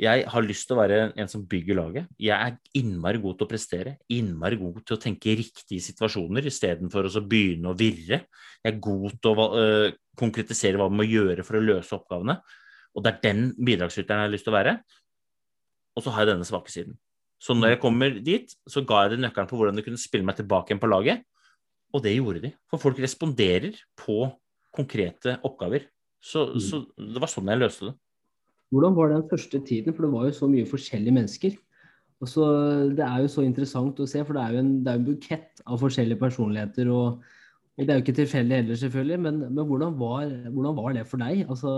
jeg har lyst til å være en som bygger laget. Jeg er innmari god til å prestere, innmari god til å tenke riktige situasjoner istedenfor å begynne å virre. Jeg er god til å uh, konkretisere hva vi må gjøre for å løse oppgavene. Og det er den bidragsyteren jeg har lyst til å være. Og så har jeg denne svake siden. Så når jeg kommer dit, så ga jeg dem nøkkelen på hvordan de kunne spille meg tilbake igjen på laget. Og det gjorde de. For folk responderer på konkrete oppgaver. Så, mm. så det var sånn jeg løste det. Hvordan var den første tiden? For det var jo så mye forskjellige mennesker. Og så, Det er jo så interessant å se, for det er jo en, er en bukett av forskjellige personligheter. og, og Det er jo ikke tilfeldig heller, selvfølgelig, men, men hvordan, var, hvordan, var, det for deg? Altså,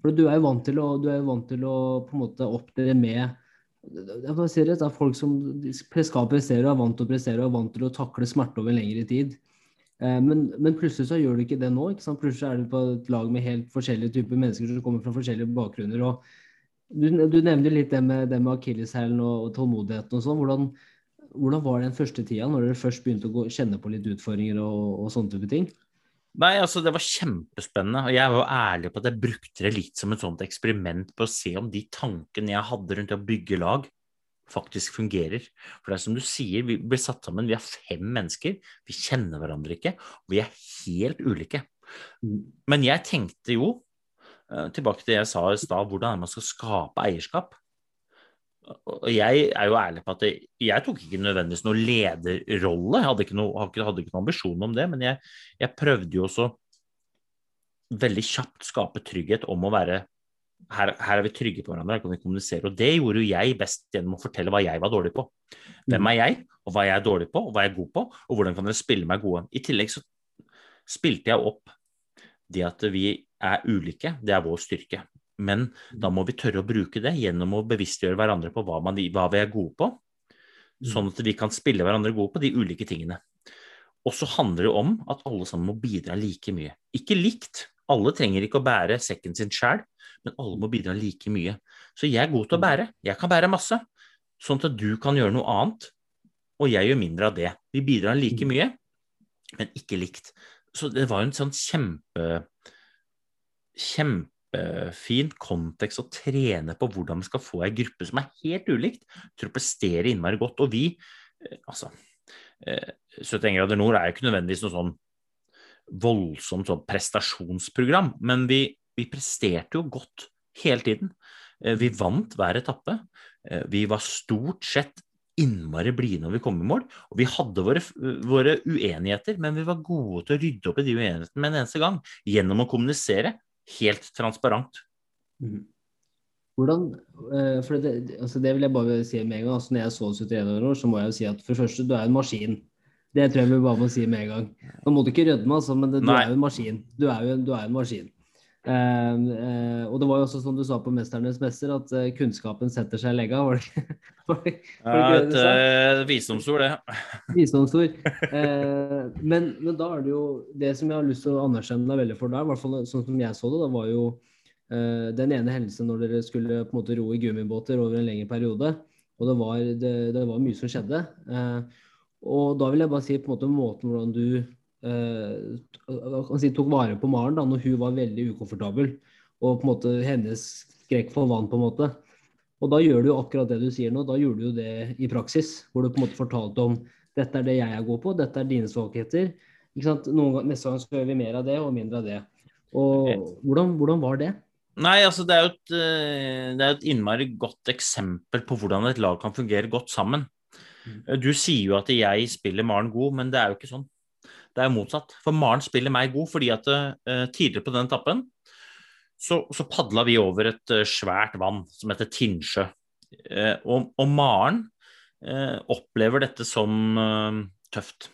for Du er jo vant til å, du er jo vant til å på en måte opptre med jeg ser det, det er folk som skal prestere og er vant til å prestere og er vant til å takle smerte over en lengre tid. Eh, men, men, plutselig så gjør du ikke det nå. ikke? Plutselig er du på et lag med helt forskjellige typer mennesker som kommer fra forskjellige bakgrunner. Du, du nevner litt det med, med akilleshælen og, og, tålmodigheten og sånn. Hvordan, hvordan, var den første tida, når dere først begynte å gå, kjenne på litt utfordringer og, og sånne type ting? Nei, altså Det var kjempespennende. og Jeg var ærlig på at jeg brukte det litt som et sånt eksperiment på å se om de tankene jeg hadde rundt å bygge lag, faktisk fungerer. For det er som du sier, vi blir satt sammen, vi er fem mennesker, vi kjenner hverandre ikke, og vi er helt ulike. Men jeg tenkte jo, eh, tilbake til det jeg sa i stad, hvordan man skal skape eierskap. Og jeg er jo ærlig på at jeg, tok ikke nødvendigvis noen lederrolle, jeg hadde ikke, noe, noen ambisjon om det, men jeg, jeg prøvde jo også veldig kjapt skape trygghet om å være her, her, er vi trygge på hverandre, her kan vi kommunisere. Og det gjorde jo jeg best gjennom å fortelle hva jeg var dårlig på. Hvem er jeg, og hva jeg er dårlig på, og hva jeg er god på, og hvordan kan dere spille meg gode. I tillegg så spilte jeg opp det at vi er ulike, det er vår styrke. Men da må vi tørre å bruke det gjennom å bevisstgjøre hverandre på hva, man, hva vi er gode på, sånn at vi kan spille hverandre gode på de ulike tingene. Og så handler det om at alle sammen må bidra like mye. Ikke likt, alle trenger ikke å bære sekken sin sjæl, men alle må bidra like mye. Så jeg er god til å bære. Jeg kan bære masse, sånn at du kan gjøre noe annet, og jeg gjør mindre av det. Vi bidrar like mye, men ikke likt. Så det var en sånn kjempe kjempefin kontekst å trene på hvordan vi skal få ei gruppe som er helt ulikt, til å prestere innmari godt. Og vi, eh, altså 71 eh, grader nord er jo ikke nødvendigvis noe sånn voldsomt sånn prestasjonsprogram, men vi, vi presterte jo godt hele tiden. Eh, vi vant hver etappe. Vi var stort sett innmari blide når vi kom i mål. Og vi hadde våre, våre, uenigheter, men vi var gode til å rydde opp i de uenighetene med en eneste gang. Gjennom å kommunisere helt transparent. Mhm. Hvordan, for det, altså det vil jeg bare si med en gang. altså Når jeg så 71 år, så må jeg jo si at for det første, du er en maskin. Det tror jeg vi bare må si med en gang. Nå må du ikke rødme, altså, men det, du Nei. er jo en maskin. Du er jo, du er en maskin. Uh, uh, og det var jo også som du sa på 'Mesternes mester', at uh, kunnskapen setter seg i legga. Var det var det, var det et visdomsord, det. Visdomsord. men, men, da er det jo Det som jeg har lyst til å anerkjenne deg veldig for der, i hvert fall sånn som jeg så det, da var jo den ene hendelsen når dere skulle på en måte ro i gummibåter over en lengre periode. Og det var, det, var mye som skjedde. Og da vil jeg bare si på en måte måten hvordan du eh, si, tok vare på Maren da når hun var veldig ukomfortabel, og på en måte hennes skrekk for vann, på en måte. Og da gjør du jo akkurat det du sier nå, da gjorde du jo det i praksis. Hvor du på en måte fortalte om dette er det jeg er god på, dette er dine svakheter. Ikke sant? Noen, neste gang så gjør vi mer av det og mindre av det. Og hvordan, hvordan var det? Nei, altså det er jo et, eh, det er et innmari godt eksempel på hvordan et lag kan fungere godt sammen. Eh, du sier jo at jeg spiller Maren god, men det er jo ikke sånn. Det er motsatt. For Maren spiller meg god fordi at uh, tidligere på den etappen så, så padla vi over et uh, svært vann som heter Tinnsjø. Uh, og, og, Maren opplever dette som tøft.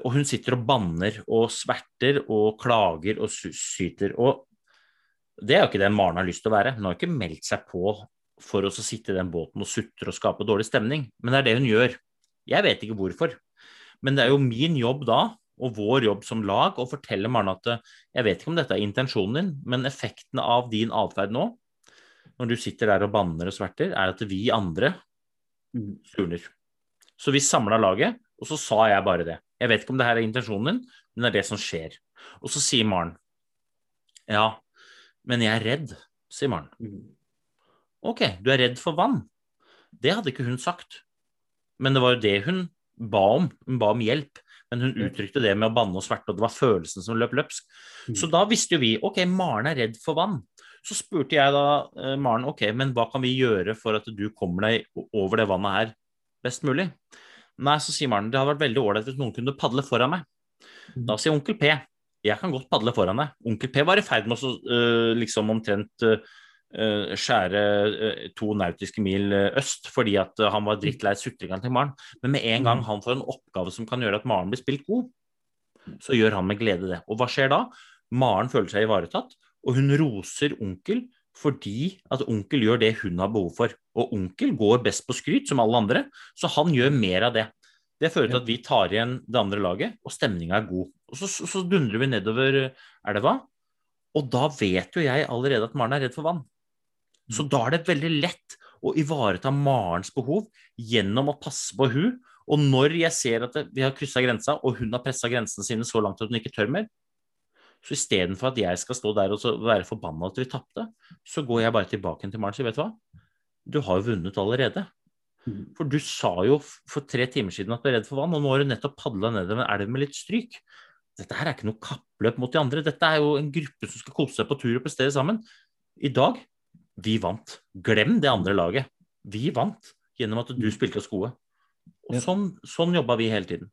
Og hun sitter og banner og sverter og klager og syter. Og det er jo ikke det Maren har lyst til å være. Hun har ikke meldt seg på for å sitte i den båten og sutre og skape dårlig stemning. Men det er det hun gjør. Jeg vet ikke hvorfor. Men det er jo min jobb da, og vår jobb som lag, å fortelle Maren at jeg vet ikke om dette er intensjonen din, men effekten av din atferd nå, når du sitter der og banner og sverter, er at vi andre surner. Så vi samla laget, og så sa jeg bare det. Jeg vet ikke om det her er intensjonen din, men det er det som skjer. Og så sier Maren ja, men jeg er redd, sier Maren. Ok, du er redd for vann. Det hadde ikke hun sagt. Men det var jo det hun ba om. Hun ba om hjelp. Men hun uttrykte det med å banne og sverte, og det var følelsen som løp løpsk. Mm. Så da visste jo vi ok, Maren er redd for vann. Så spurte jeg da eh, Maren ok, men hva kan vi gjøre for at du kommer deg over det vannet her best mulig? Nei, så sier Maren det hadde vært veldig ålreit hvis noen kunne padle foran meg. Mm. Da sier onkel P jeg kan godt padle foran deg. Onkel P var i ferd med å uh, liksom omtrent uh, skjære eh, to nautiske mil eh, øst fordi at han var drittlei sutringa til Maren. Men med en gang mm. han får en oppgave som kan gjøre at Maren blir spilt god, så gjør han med glede det. Og hva skjer da? Maren føler seg ivaretatt, og hun roser onkel fordi at onkel gjør det hun har behov for. Og onkel går best på skryt, som alle andre, så han gjør mer av det. Det fører til at vi tar igjen det andre laget, og stemninga er god. Og så, så, så dundrer vi nedover elva, og da vet jo jeg allerede at Maren er redd for vann. Så da er det veldig lett å ivareta Marens behov gjennom å passe på hun. Og når jeg ser at vi har kryssa grensa, og hun har pressa grensene sine så langt at hun ikke tør mer, så istedenfor at jeg skal stå der og være forbanna at vi tapte, så går jeg bare tilbake til Maren og sier vet du hva, du har jo vunnet allerede. Mm. For du sa jo for tre timer siden at du er redd for vann, og nå har du nettopp padla nedover en elv med litt stryk. Dette her er ikke noe kappløp mot de andre. Dette er jo en gruppe som skal kose seg på tur og prestere sammen. I dag vi vant. Glem det andre laget. Vi vant gjennom at du mm. spilte oss gode. Og ja. sånn, sånn jobba vi hele tiden.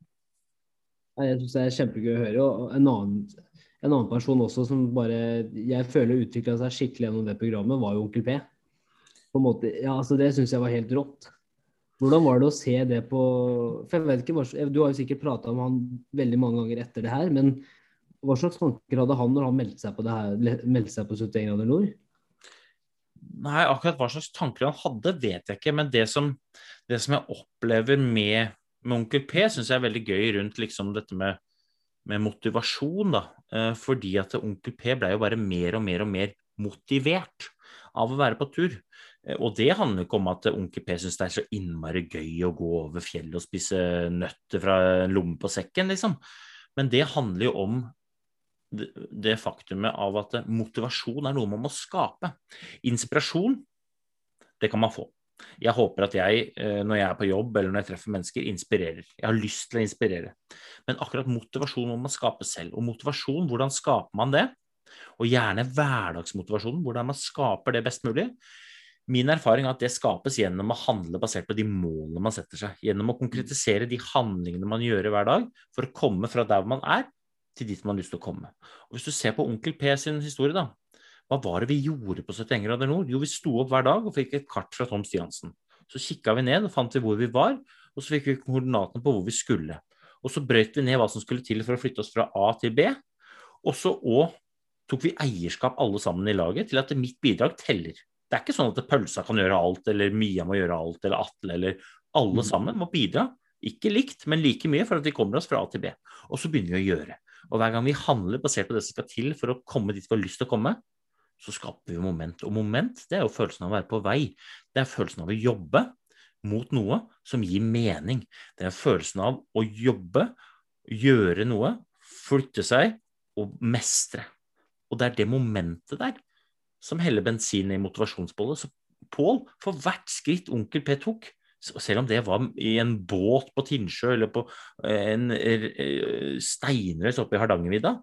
Jeg syns det er kjempegøy å høre. Og en annen, en annen person også som bare jeg føler utvikla seg skikkelig gjennom det programmet, var jo Onkel P. På en måte, ja, altså Det syns jeg var helt rått. Hvordan var det å se det på for jeg vet ikke, Du har jo sikkert prata om han veldig mange ganger etter det her, men hva slags tanker hadde han når han meldte seg på, det her, meldte seg på 71 grader nord? Nei, akkurat hva slags tanker han hadde, vet jeg ikke. Men det som, det som jeg opplever med, med Onkel P, syns jeg er veldig gøy rundt liksom dette med, med motivasjon. da. Eh, fordi at Onkel P ble jo bare mer og mer og mer motivert av å være på tur. Eh, og det handler ikke om at Onkel P syns det er så innmari gøy å gå over fjellet og spise nøtter fra en lomme på sekken, liksom. Men det handler jo om det faktumet av at motivasjon er noe man må skape. Inspirasjon, det kan man få. Jeg håper at jeg, eh, når jeg er på jobb eller når jeg treffer mennesker, inspirerer. Jeg har lyst til å inspirere. Men akkurat motivasjon må man skape selv. Og motivasjon, hvordan skaper man det? Og gjerne hverdagsmotivasjonen, hvordan man skaper det best mulig. Min erfaring er at det skapes gjennom å handle basert på de målene man setter seg. Gjennom å konkretisere de handlingene man gjør hver dag for å komme fra der man er, til dit man har lyst til å komme. Og Hvis du ser på Onkel P sin historie, da. Hva var det vi gjorde på 71 grader nord? Jo, vi sto opp hver dag og fikk et kart fra Tom Stiansen. Så kikka vi ned og fant vi hvor vi var, og så fikk vi koordinatene på hvor vi skulle. Og så brøyt vi ned hva som skulle til for å flytte oss fra A til B. Og så òg tok vi eierskap alle sammen i laget til at mitt bidrag teller. Det er ikke sånn at pølsa kan gjøre alt, eller Mia må gjøre alt, eller Atle, eller alle mm. sammen må bidra. Ikke likt, men like mye for at vi kommer oss fra A til B. Og så begynner vi å gjøre. Og hver gang vi handler basert på det som skal til for å komme dit vi har lyst til å komme, så skaper vi moment. Og moment det er jo følelsen av å være på vei. Det er følelsen av å jobbe mot noe som gir mening. Det er følelsen av å jobbe, gjøre noe, flytte seg og mestre. Og det er det momentet der som heller bensin i motivasjonsbollet. Så Pål, for hvert skritt onkel P tok, selv om det var i en båt på Tinnsjø eller på eh, en eh, steinrøys oppe i Hardangervidda,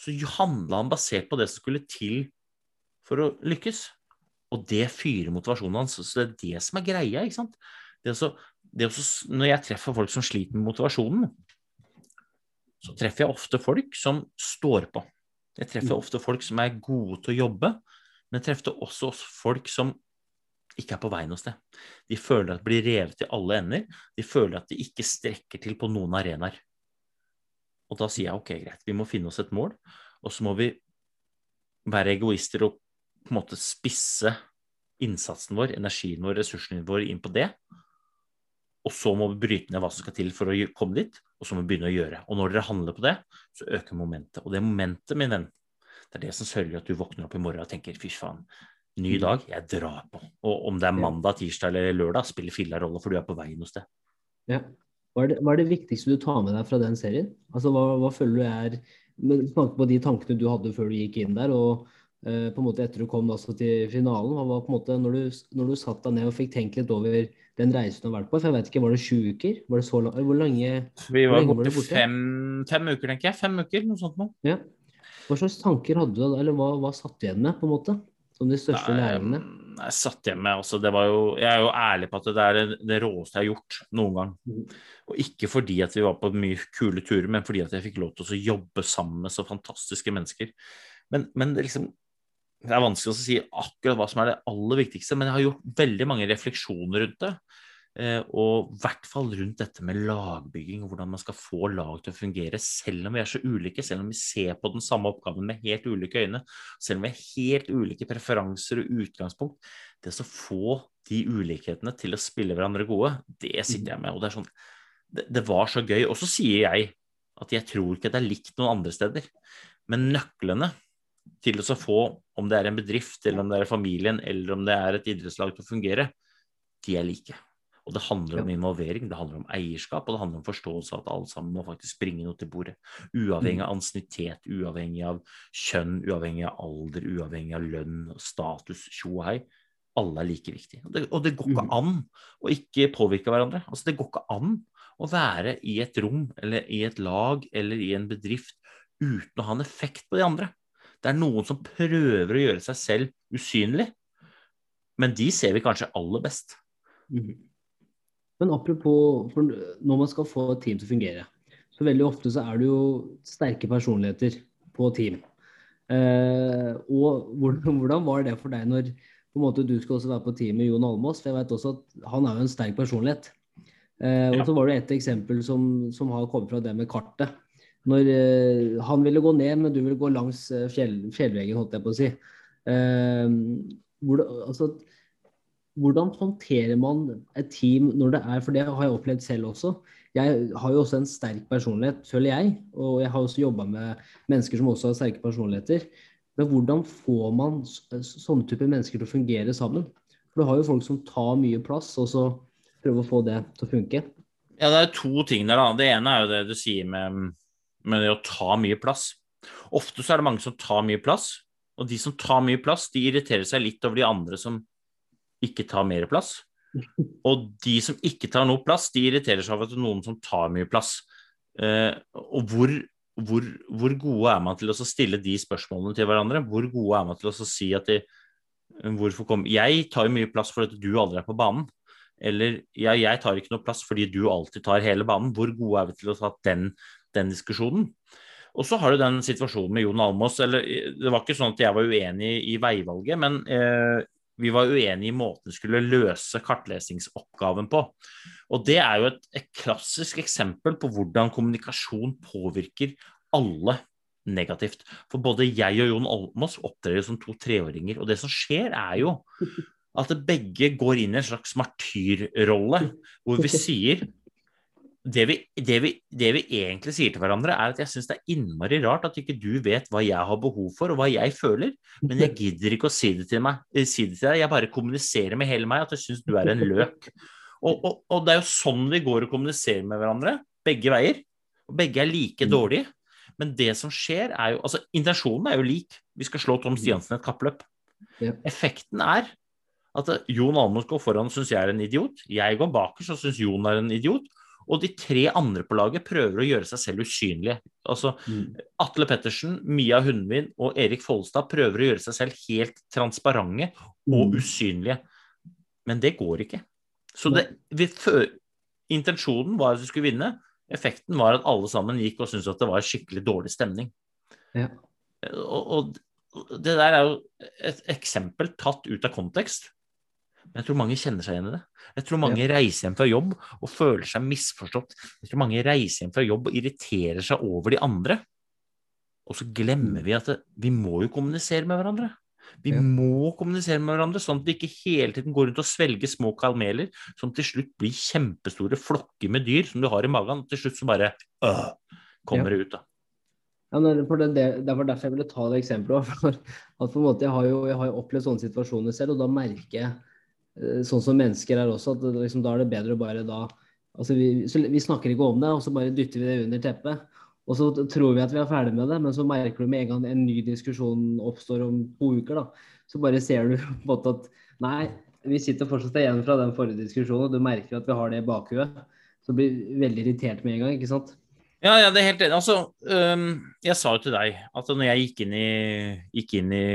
så handla han basert på det som skulle til for å lykkes. Og det fyrer motivasjonen hans. Så det er det som er greia. ikke sant? Det også, det også, når jeg treffer folk som sliter med motivasjonen, så treffer jeg ofte folk som står på. Jeg treffer mm. ofte folk som er gode til å jobbe, men jeg treffer også folk som ikke er på vei noe sted. De føler at de blir revet i alle ender. De føler at de ikke strekker til på noen arenaer. Og da sier jeg ok, greit, vi må finne oss et mål, og så må vi være egoister og på en måte spisse innsatsen vår, energien vår, ressursene våre inn på det. Og så må vi bryte ned hva som skal til for å komme dit, og så må vi begynne å gjøre. Og når dere handler på det, så øker momentet. Og det momentet, min venn, det er det som sørger at du våkner opp i morgen og tenker fy faen, Ny mm. dag, jeg drar på. Og om det er mandag, tirsdag eller lørdag, spiller filla rolle, for du er på vei noe sted. Ja. Hva er, det, hva er, det, viktigste du tar med deg fra den serien? Altså, Hva, hva føler du er Med tanke på de tankene du hadde før du gikk inn der, og eh, på en måte etter du kom altså, til finalen, hva var på en måte når du, når du satt deg ned og fikk tenkt litt over den reisen du har vært på? For jeg vet ikke, Var det sju uker? Var det så lang, Hvor lange Vi var borte fem, fem uker, tenker jeg. Fem uker, noe sånt noe. Ja. Hva slags tanker hadde du eller hva, hva satt du igjen med? på en måte? Som de største lærerne? Jeg satt hjemme. også. det var jo, jeg er jo ærlig på at det er det råeste jeg har gjort noen gang. Mm. Og ikke fordi at vi var på mye kule turer, men fordi at jeg fikk lov til å jobbe sammen med så fantastiske mennesker. Men, men det, liksom, det er vanskelig å si akkurat hva som er det aller viktigste, men jeg har gjort veldig mange refleksjoner rundt det. Eh, og i hvert fall rundt dette med lagbygging og hvordan man skal få lag til å fungere, selv om vi er så ulike, selv om vi ser på den samme oppgaven med helt ulike øyne, selv om vi har helt ulike preferanser og utgangspunkt. Det å få de ulikhetene til å spille hverandre gode, det sitter jeg med. og Det, er sånn, det, det var så gøy. Og så sier jeg at jeg tror ikke det er likt noen andre steder. Men nøklene til å få, om det er en bedrift, eller om det er familien, eller om det er et idrettslag til å fungere, de er like. Og det handler om involvering, det handler om eierskap, og det handler om forståelse av at alle sammen må faktisk bringe noe til bordet. Uavhengig av mm. ansiennitet, uavhengig av kjønn, uavhengig av alder, uavhengig av lønn, status, tjo og hei. Alle er like viktige. Og det, og det går ikke mm. an å ikke påvirke hverandre. Altså, det går ikke an å være i et rom eller i et lag eller i en bedrift uten å ha en effekt på de andre. Det er noen som prøver å gjøre seg selv usynlig, men de ser vi kanskje aller best. Men apropos når man skal få et team til å fungere, så veldig ofte så er det jo sterke personligheter på team. Eh, og hvordan, hvordan, var det for deg når måte du skal også være på team med Jon Almås? For jeg vet også at han er jo en sterk personlighet. Eh, og så var det et eksempel som, som, har kommet fra det med kartet. Når eh, han ville gå ned, men du ville gå langs eh, fjell, fjellveggen, holdt jeg på å si. Eh, hvor, altså, hvordan håndterer man et team når det er For det har jeg opplevd selv også jeg har jo også en sterk personlighet, føler jeg. Og jeg har også jobba med mennesker som også har sterke personligheter. Men hvordan får man sånne typer mennesker til å fungere sammen? For du har jo folk som tar mye plass, og så prøver å få det til å funke. Ja, det er to ting der. da. Det ene er jo det du sier med, med det å ta mye plass. Ofte så er det mange som tar mye plass, og de som tar mye plass, de irriterer seg litt over de andre som ikke tar mer plass. Og de som ikke tar noe plass, de irriterer seg over at noen som tar mye plass. Eh, og hvor, hvor, hvor, gode er man til å stille de spørsmålene til hverandre? Hvor gode er man til å si at de, hvorfor kom, Jeg tar jo mye plass fordi du aldri er på banen. Eller ja, jeg tar ikke noe plass fordi du alltid tar hele banen. Hvor gode er vi til å ta den, den diskusjonen? Og så har du den situasjonen med Jon Almås. Eller, det var ikke sånn at jeg var uenig i veivalget, men eh, vi var uenige i måten vi skulle løse kartlesingsoppgaven på. Og det er jo et, et, klassisk eksempel på hvordan kommunikasjon påvirker alle negativt. For både jeg og Jon Almås opptrer som to treåringer, og det som skjer, er jo at begge går inn i en slags martyrrolle, hvor vi sier det vi, det, vi, det vi, egentlig sier til hverandre, er at jeg syns det er innmari rart at ikke du vet hva jeg har behov for, og hva jeg føler, men jeg gidder ikke å si det til, meg, eh, si det til deg. Jeg bare kommuniserer med hele meg at jeg syns du er en løk. Og, og, og, det er jo sånn vi går og kommuniserer med hverandre, begge veier. Og begge er like mm. dårlige. Men det som skjer, er jo Altså, intensjonen er jo lik. Vi skal slå Tom Stiansen et kappløp. Effekten er at Jon Almaas går foran og syns jeg er en idiot. Jeg går bakerst og syns Jon er en idiot. Og de tre andre på laget prøver å gjøre seg selv usynlige. Altså mm. Atle Pettersen, Mia Hundvin og Erik Follestad prøver å gjøre seg selv helt transparente og mm. usynlige. Men det går ikke. Så det, før, intensjonen var at vi skulle vinne. Effekten var at alle sammen gikk og syntes at det var skikkelig dårlig stemning. Ja. Og, og det der er jo et eksempel tatt ut av kontekst. Men jeg tror mange kjenner seg igjen i det. Jeg tror mange ja. reiser hjem fra jobb og føler seg misforstått. Jeg tror mange reiser hjem fra jobb og irriterer seg over de andre. Og så glemmer vi at det, vi må jo kommunisere med hverandre. Vi ja. må kommunisere med hverandre, sånn at vi ikke hele tiden går rundt og svelger små kalmeler som til slutt blir kjempestore flokker med dyr som du har i magen, og til slutt så bare øh, kommer det ut. da. Ja, det, var derfor jeg ville ta det eksempelet. For at på en måte, jeg har jo, jeg har opplevd sånne situasjoner selv, og da merker jeg sånn som mennesker er også, at liksom, da er det bedre å bare da altså vi, vi, snakker ikke om det, og så bare dytter vi det under teppet. Og så tror vi at vi er ferdig med det, men så merker du med en gang en ny diskusjon oppstår om to uker, da, så bare ser du på en måte at nei, vi sitter fortsatt igjen fra den forrige diskusjonen, og du merker at vi har det i bakhuet. Så blir veldig irritert med en gang, ikke sant? Ja, ja, det er helt enig. Altså, um, jeg sa jo til deg at når jeg gikk inn i, gikk inn i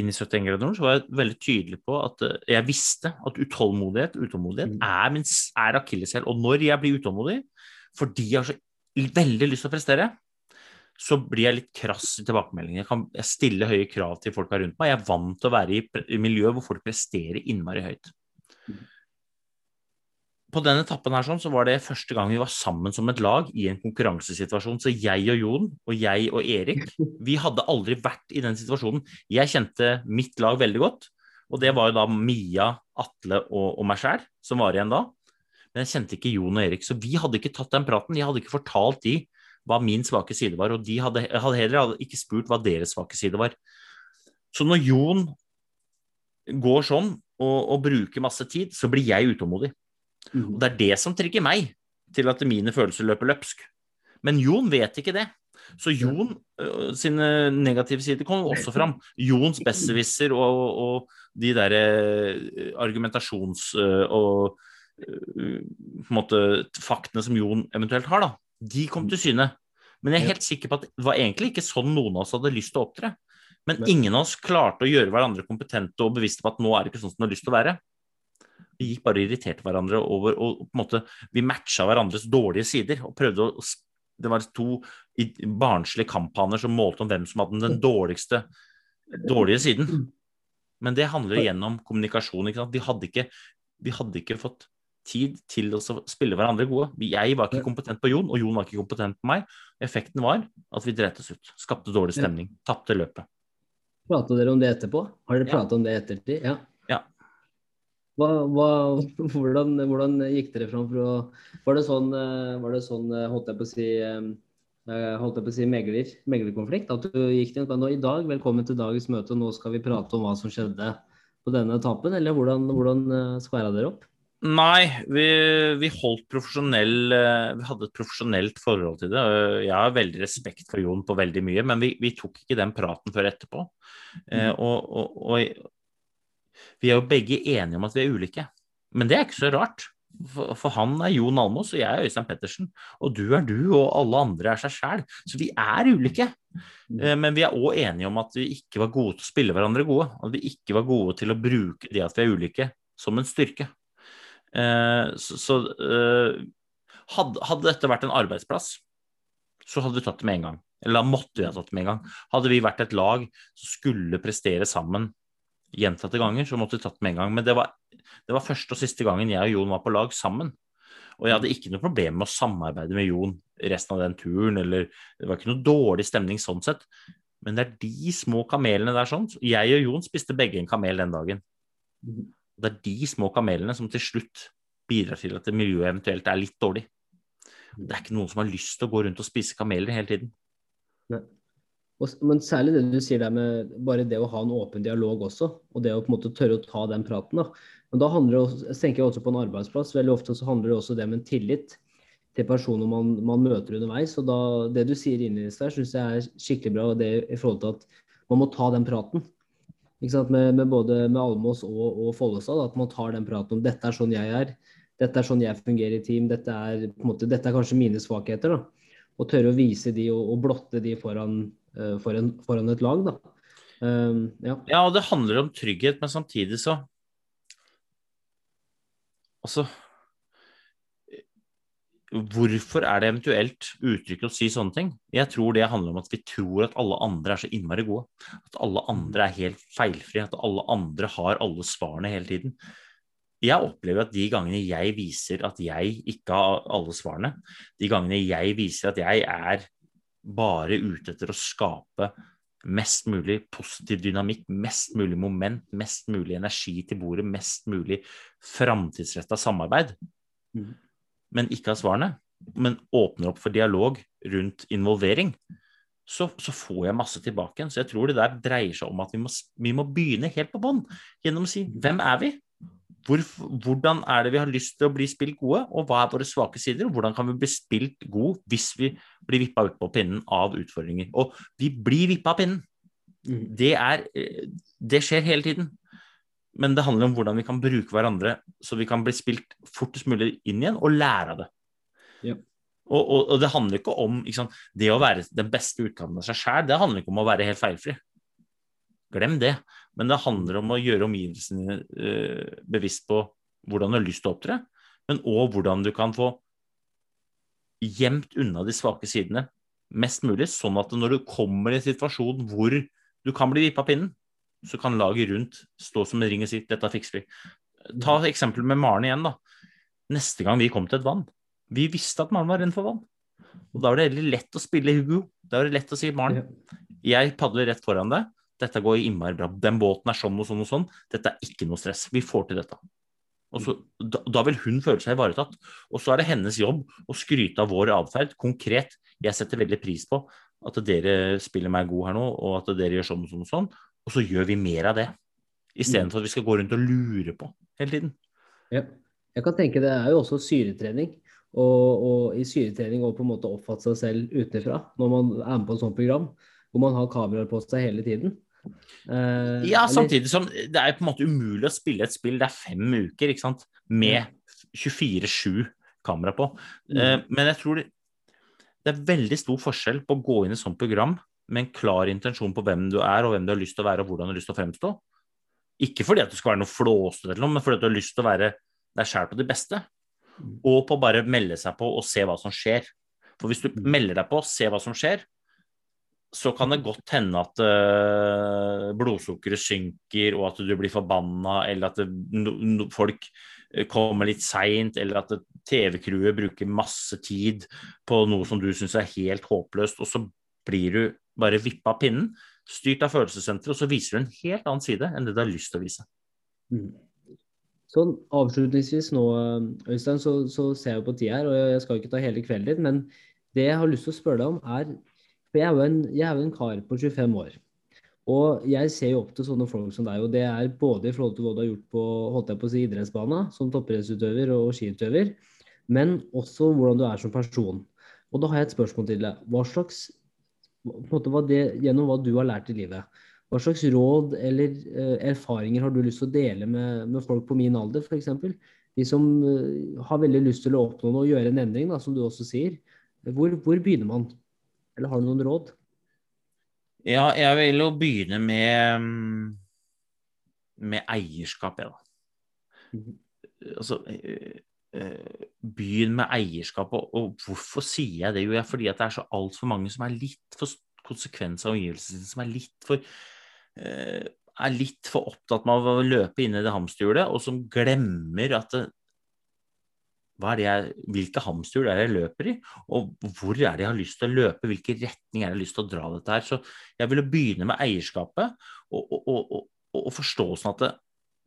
inn i 71 grader nord, så var jeg veldig tydelig på at eh, jeg visste at utålmodighet, utålmodighet mm. er, min, er akilleshæl. Og når jeg blir utålmodig fordi jeg har så veldig lyst til å prestere, så blir jeg litt krass i tilbakemeldingen. Jeg kan jeg stiller høye krav til folka rundt meg. Jeg er vant til å være i, i miljø hvor folk presterer innmari høyt. På den etappen her sånn, så var det første gang vi var sammen som et lag i en konkurransesituasjon. Så jeg og Jon og jeg og Erik, vi hadde aldri vært i den situasjonen. Jeg kjente mitt lag veldig godt, og det var jo da Mia, Atle og, og meg sjæl som var igjen da. Men jeg kjente ikke Jon og Erik, så vi hadde ikke tatt den praten. Jeg hadde ikke fortalt de hva min svake side var, og de hadde, hadde heller ikke spurt hva deres svake side var. Så når Jon går sånn og, og bruker masse tid, så blir jeg utålmodig. Og det er det som trigger meg til at mine følelser løper løpsk. Men Jon vet ikke det. Så Jon uh, sine negative sider kommer også fram. Jons besserwisser og, og, de derre uh, argumentasjons- uh, og på en måte faktene som Jon eventuelt har, da, de kom til syne. Men jeg er helt sikker på at det var egentlig ikke sånn noen av oss hadde lyst til å opptre. Men ingen av oss klarte å gjøre hverandre kompetente og bevisste på at nå er det ikke sånn som du har lyst til å være. Vi gikk bare og irriterte hverandre over og på en måte Vi matcha hverandres dårlige sider og prøvde å det var to barnslige kamphaner som målte om hvem som hadde den dårligste dårlige siden. Men det handler igjen om kommunikasjon. Vi, hadde ikke, vi hadde ikke fått tid til å spille hverandre gode. Jeg var ikke kompetent på Jon, og Jon var ikke kompetent på meg. Effekten var at vi dreit oss ut. Skapte dårlig stemning. Tapte løpet. Prata dere om det etterpå? Har dere prata ja. om det ettertid? Ja. Hva, hva, hvordan, hvordan, gikk dere fram for å Var det sånn, eh, var det sånn eh, holdt jeg på å si eh, holdt jeg på å si megler, meglerkonflikt? At du gikk til i dag, velkommen til dagens møte, nå skal vi prate om hva som skjedde på denne etappen? Eller hvordan, hvordan skværa dere opp? Nei, vi, vi, holdt profesjonell Vi hadde et profesjonelt forhold til det. Jeg har veldig respekt for Jon på veldig mye, men vi, vi tok ikke den praten før etterpå. Mm. Og, og, og, vi er jo begge enige om at vi er ulike. Men det er ikke så rart. For, for han er Jon Almås, og jeg er Øystein Pettersen. Og du er du, og alle andre er seg sjæl. Så vi er ulike. Eh, men vi er òg enige om at vi ikke var gode til å spille hverandre gode. At vi ikke var gode til å bruke det at vi er ulike, som en styrke. Eh, så, eh, hadde, dette vært en arbeidsplass, så hadde vi tatt det med en gang. Eller da måtte vi ha tatt det med en gang. Hadde vi vært et lag som skulle prestere sammen gjentatte ganger, så måtte vi tatt det med en gang. Men det var, det var første og siste gangen jeg og Jon var på lag sammen. Og jeg hadde ikke noe problem med å samarbeide med Jon resten av den turen, eller det var ikke noe dårlig stemning sånn sett. Men det er de små kamelene der sånn. Jeg og Jon spiste begge en kamel den dagen. Det er de små kamelene som til slutt bidrar til at miljøet eventuelt er litt dårlig. Det er ikke noen som har lyst til å gå rundt og spise kameler hele tiden. Nei. Men særlig det du sier der med bare det å ha en åpen dialog også, og det å på en måte tørre å ta den praten. da. Men da handler det også, jeg tenker jeg også på en arbeidsplass. Veldig ofte så handler det også det med en tillit til personer man, man møter underveis. og da, Det du sier innledningsvis der, syns jeg er skikkelig bra det i forhold til at man må ta den praten. Med, med både med Almås og, og Follestad. At man tar den praten om dette er sånn jeg er, dette er sånn jeg fungerer i team, dette er, måte, dette er kanskje mine svakheter. da. Og tørre å vise de og, og blotte de foran foran, foran et lag. Da. Um, ja. ja, og det handler om trygghet, men samtidig så Altså Hvorfor er det eventuelt uttrykket å si sånne ting? Jeg tror det handler om at vi tror at alle andre er så innmari gode. At alle andre er helt feilfrie. At alle andre har alle svarene hele tiden. Jeg opplever at de gangene jeg viser at jeg ikke har alle svarene, de gangene jeg viser at jeg er bare ute etter å skape mest mulig positiv dynamikk, mest mulig moment, mest mulig energi til bordet, mest mulig framtidsretta samarbeid. Mm. Men ikke har svarene, men åpner opp for dialog rundt involvering, så, så, får jeg masse tilbake igjen. Så jeg tror det der dreier seg om at vi må, vi må begynne helt på bånn gjennom å si hvem er vi? Hvor, hvordan er det vi har lyst til å bli spilt gode, og hva er våre svake sider? og Hvordan kan vi bli spilt gode hvis vi blir vippa ut på pinnen av utfordringer? Og vi blir vippa av pinnen. Mm. Det, er, eh, det skjer hele tiden. Men det handler om hvordan vi kan bruke hverandre så vi kan bli spilt fortest mulig inn igjen og lære av det. Ja. Og, og, og, det handler ikke om ikke sant, det å være den beste utgaven av seg sjæl. Det handler ikke om å være helt feilfri. Glem det. Men det handler om å gjøre omgivelsene uh, bevisst på hvordan du har lyst til å opptre, men òg hvordan du kan få gjemt unna de svake sidene mest mulig, sånn at når du kommer i en situasjon hvor du kan bli vippa pinnen, så kan laget rundt stå som en ring og si 'dette fikser vi'. Ta eksempelet med Maren igjen. da. Neste gang vi kom til et vann Vi visste at Maren var redd for vann. Og da var det veldig lett å spille Hugo. Da var det lett å si 'Maren, jeg padler rett foran deg'. Dette går innmari bra. Den båten er sånn og sånn og sånn. Dette er ikke noe stress. Vi får til dette. Og så, da, da, vil hun føle seg ivaretatt. Og så er det hennes jobb å skryte av vår atferd konkret. Jeg setter veldig pris på at dere spiller meg god her nå, og at dere gjør sånn og sånn og sånn. Og så gjør vi mer av det. Istedenfor at vi skal gå rundt og lure på hele tiden. Ja. Jeg kan tenke Det er jo også syretrening. Og, og i syretrening å på en måte oppfatte seg selv utenfra når man er med på et sånt program hvor man har kameraer på seg hele tiden. Uh, ja, samtidig som det er på en måte umulig å spille et spill det er fem uker ikke sant? med 24-7 kamera på. Mm. Uh, men jeg tror det, det, er veldig stor forskjell på å gå inn i sånt program med en klar intensjon på hvem du er, og hvem du har lyst til å være, og hvordan du har lyst til å fremstå. Ikke fordi at du skal være noe flåsete, men fordi at du har lyst til å være deg sjæl på det beste. Mm. Og på å bare melde seg på og se hva som skjer. For hvis du melder deg på, ser hva som skjer, så kan det godt hende at uh, blodsukkeret synker, og at du blir forbanna, eller at det, no, no, folk eh, kommer litt seint, eller at TV-crewet bruker masse tid på noe som du syns er helt håpløst, og så blir du bare vippa av pinnen, styrt av følelsessenteret, og så viser du en helt annen side enn det du har lyst til å vise. Mm. Sånn avslutningsvis nå, Øystein, så, så, ser jeg på tida her, og jeg skal ikke ta hele kvelden din, men det jeg har lyst til å spørre deg om, er For jeg er jo en, jeg er jo en kar på 25 år. Og jeg ser jo opp til sånne folk som deg, og det er både i forhold til hva du har gjort på holdt jeg på å si, idrettsbana, som toppidrettsutøver og skiutøver, men også hvordan du er som person. Og da har jeg et spørsmål til deg. Hva slags, måte, hva det, Gjennom hva du har lært i livet, hva slags råd eller uh, erfaringer har du lyst til å dele med, med folk på min alder, f.eks.? De som uh, har veldig lyst til å oppnå noe og gjøre en endring, da, som du også sier. Hvor, hvor, begynner man? Eller har du noen råd? Ja, jeg vil jo begynne med, med eierskap, jeg, da. Mm. Altså uh, Begynn med eierskap. Og, og, hvorfor sier jeg det? Jo, fordi at det er så altfor mange som er litt for konsekvens av omgivelsene, som er litt for Eh, er litt for opptatt med å løpe inn i det hamsterhjulet, og som glemmer at det, jeg, hvilke hamsterhjul er det jeg løper i, og hvor er det jeg har lyst til å løpe, hvilken retning er det jeg har lyst til å dra dette her. Så jeg ville begynne med eierskapet og, og, og, og forståelsen at det,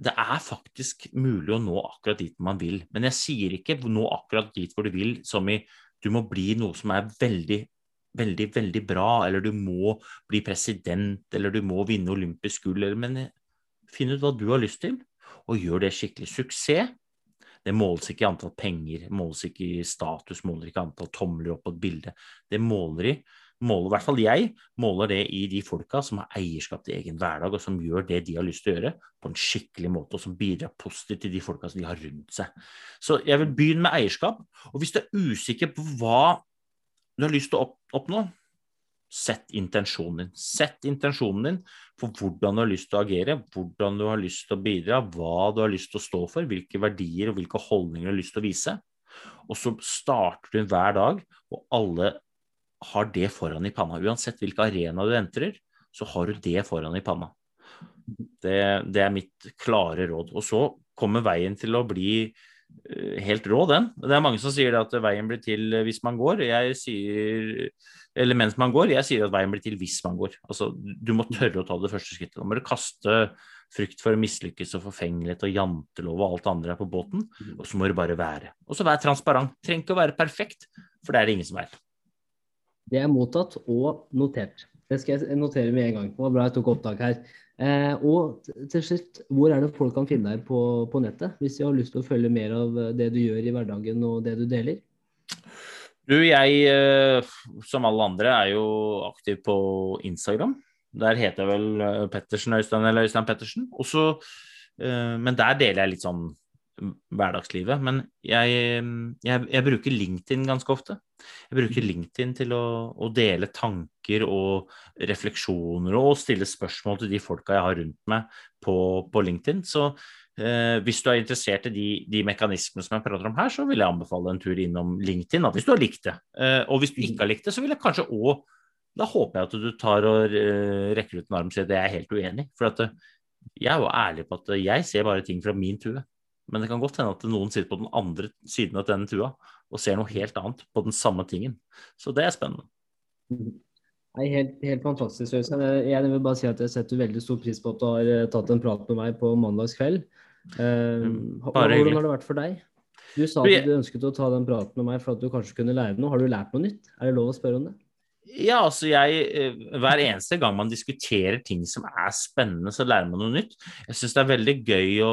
det, er faktisk mulig å nå akkurat dit man vil. Men jeg sier ikke nå akkurat dit hvor du vil, som i du må bli noe som er veldig veldig, veldig bra, eller du må bli president, eller du må vinne olympisk gull, men finn ut hva du har lyst til, og gjør det skikkelig. Suksess det måles ikke i antall penger, måles ikke i status, måler ikke antall tomler opp på et bilde. Det måler i måler, i hvert fall jeg, måler det i de folka som har eierskap til egen hverdag, og som gjør det de har lyst til å gjøre, på en skikkelig måte, og som bidrar positivt til de folka som de har rundt seg. Så jeg vil begynne med eierskap. Og hvis du er usikker på hva du har lyst til å oppnå, sett intensjonen din. Sett intensjonen din for hvordan du har lyst til å agere, hvordan du har lyst til å bidra, hva du har lyst til å stå for, hvilke verdier og hvilke holdninger du har lyst til å vise. Og så starter du hver dag, og alle har det foran i panna. Uansett hvilken arena du entrer, så har du det foran i panna. Det, det er mitt klare råd. Og så kommer veien til å bli helt rå, den. Det er mange som sier at veien blir til hvis man går. Jeg sier eller mens man går. Jeg sier at veien blir til hvis man går. Altså, du må tørre å ta det første skrittet. Nå må du kaste frykt for å mislykkes og forfengelighet og jantelov og alt det andre er på båten, og så må du bare være. Og så vær transparent. Trenger ikke å være perfekt, for det er det ingen som er. Det er mottatt og notert. Det skal jeg notere med en gang. Det var bra jeg tok opptak her. Eh, og til slutt, hvor er det folk kan finne deg på, på, nettet, hvis de har lyst til å følge mer av eh, det du gjør i hverdagen og det du deler? Du, jeg, eh, som alle andre, er jo aktiv på Instagram. Der heter jeg vel eh, Pettersen Øystein eller Øystein Pettersen. Også, men der deler jeg litt sånn hverdagslivet. Men jeg, jeg, jeg, bruker LinkedIn ganske ofte. Jeg bruker mm. LinkedIn til å, å, dele tanker og refleksjoner og stille spørsmål til de folka jeg har rundt meg på, på LinkedIn. Så eh, hvis du er interessert i de, de, mekanismene som jeg prater om her, så vil jeg anbefale en tur innom LinkedIn, da, hvis du har likt det. Eh, og hvis du ikke har likt det, så vil jeg kanskje òg Da håper jeg at du tar og eh, rekker ut en arm og sier at jeg er helt uenig. For eh, jeg er jo ærlig på at jeg ser bare ting fra min tue. Men det kan godt hende at noen sitter på den andre siden av denne tua og ser noe helt annet på den samme tingen. Så det er spennende. Nei, helt, helt fantastisk. Øystein. Jeg vil bare si at jeg setter veldig stor pris på at du har eh, tatt en prat med meg på mandagskveld. Uh, hvordan har det vært for deg? Du sa at du ønsket å ta den praten med meg for at du kanskje kunne lære noe. Har du lært noe nytt? Er det lov å spørre om det? Ja, altså jeg eh, Hver eneste gang man diskuterer ting som er spennende, så lærer man noe nytt. Jeg syns det er veldig gøy å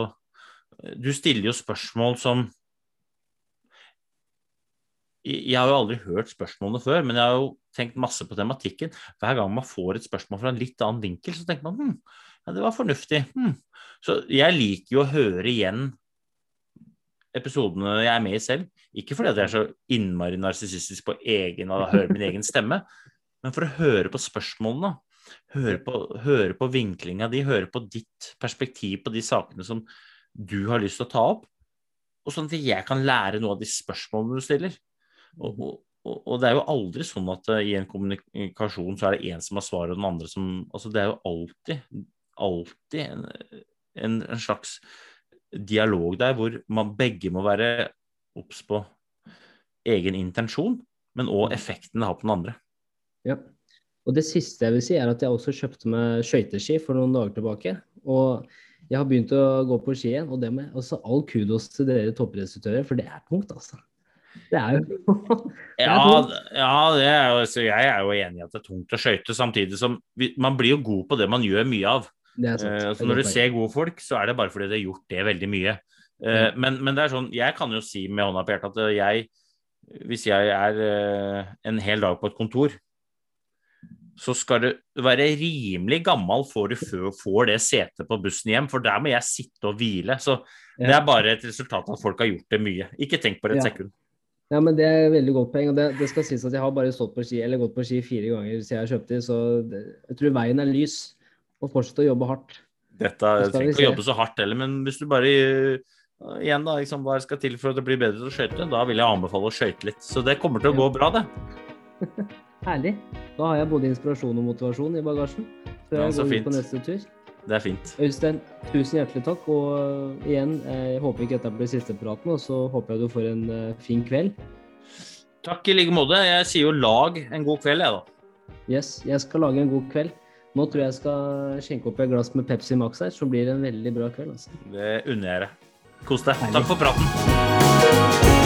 du stiller jo spørsmål som Jeg har jo aldri hørt spørsmålene før, men jeg har jo tenkt masse på tematikken. Hver gang man får et spørsmål fra en litt annen vinkel, så tenker man hm, ja, det var fornuftig. Hm. Så jeg liker jo å høre igjen episodene jeg er med i selv. Ikke fordi jeg er så innmari narsissistisk på egen og hører min egen stemme, men for å høre på spørsmålene. Høre på, høre på vinklinga di, høre på ditt perspektiv på de sakene som du har lyst til å ta opp, og sånn at jeg kan lære noe av de spørsmålene du stiller. Og, og, og, det er jo aldri sånn at uh, i en kommunikasjon så er det én som har svaret, og den andre som Altså det er jo alltid, alltid en, en, en slags dialog der hvor man begge må være obs på egen intensjon, men òg Mm. effekten det har på den andre. Ja. Og det siste jeg vil si, er at jeg også kjøpte meg skøyteski for noen dager tilbake. Og jeg har begynt å gå på ski igjen, og det med altså, all kudos til dere toppinstruktører, for det er tungt, altså. Det er jo Det er Ja, tungt. ja det er jo, jeg er jo enig i at det er tungt å skøyte, samtidig som vi, man blir jo god på det man gjør mye av. Det er sant. Eh, så når du ser gode folk, så er det bare fordi de har gjort det veldig mye. Eh, men, men det er sånn, jeg kan jo si med hånda på hjertet at jeg, hvis jeg er uh, en hel dag på et kontor, så skal du være rimelig gammel før du får det setet på bussen hjem, for der må jeg sitte og hvile. Så det er bare et resultat av at folk har gjort det mye. Ikke tenk på det et Ja. sekund. Ja, men Det er et veldig godt poeng. og det, det skal sies at Jeg har bare stått på ski, eller gått på ski fire ganger siden jeg kjøpte de, så det, jeg tror veien er lys. Og fortsette å jobbe hardt. Dette skal trenger ikke å jobbe så hardt heller, men hvis du bare uh, Igjen, da, liksom, hva skal til for at det blir bedre til å skøyte? Da vil jeg anbefale å skøyte litt. Så det kommer til å gå bra, det. Herlig. Da har jeg både inspirasjon og motivasjon i bagasjen før Ja, jeg går ut fint. på neste tur. Det er fint. Øystein, tusen hjertelig takk. Og uh, igjen, jeg håper ikke dette blir siste praten, og så håper jeg du får en uh, fin kveld. Takk i like måte. Jeg sier jo lag en god kveld, jeg, da. Yes, jeg skal lage en god kveld. Nå tror jeg jeg skal skjenke opp et glass med Pepsi Max her, så blir det en veldig bra kveld. altså. Det unner jeg deg. Kos deg. Takk for praten.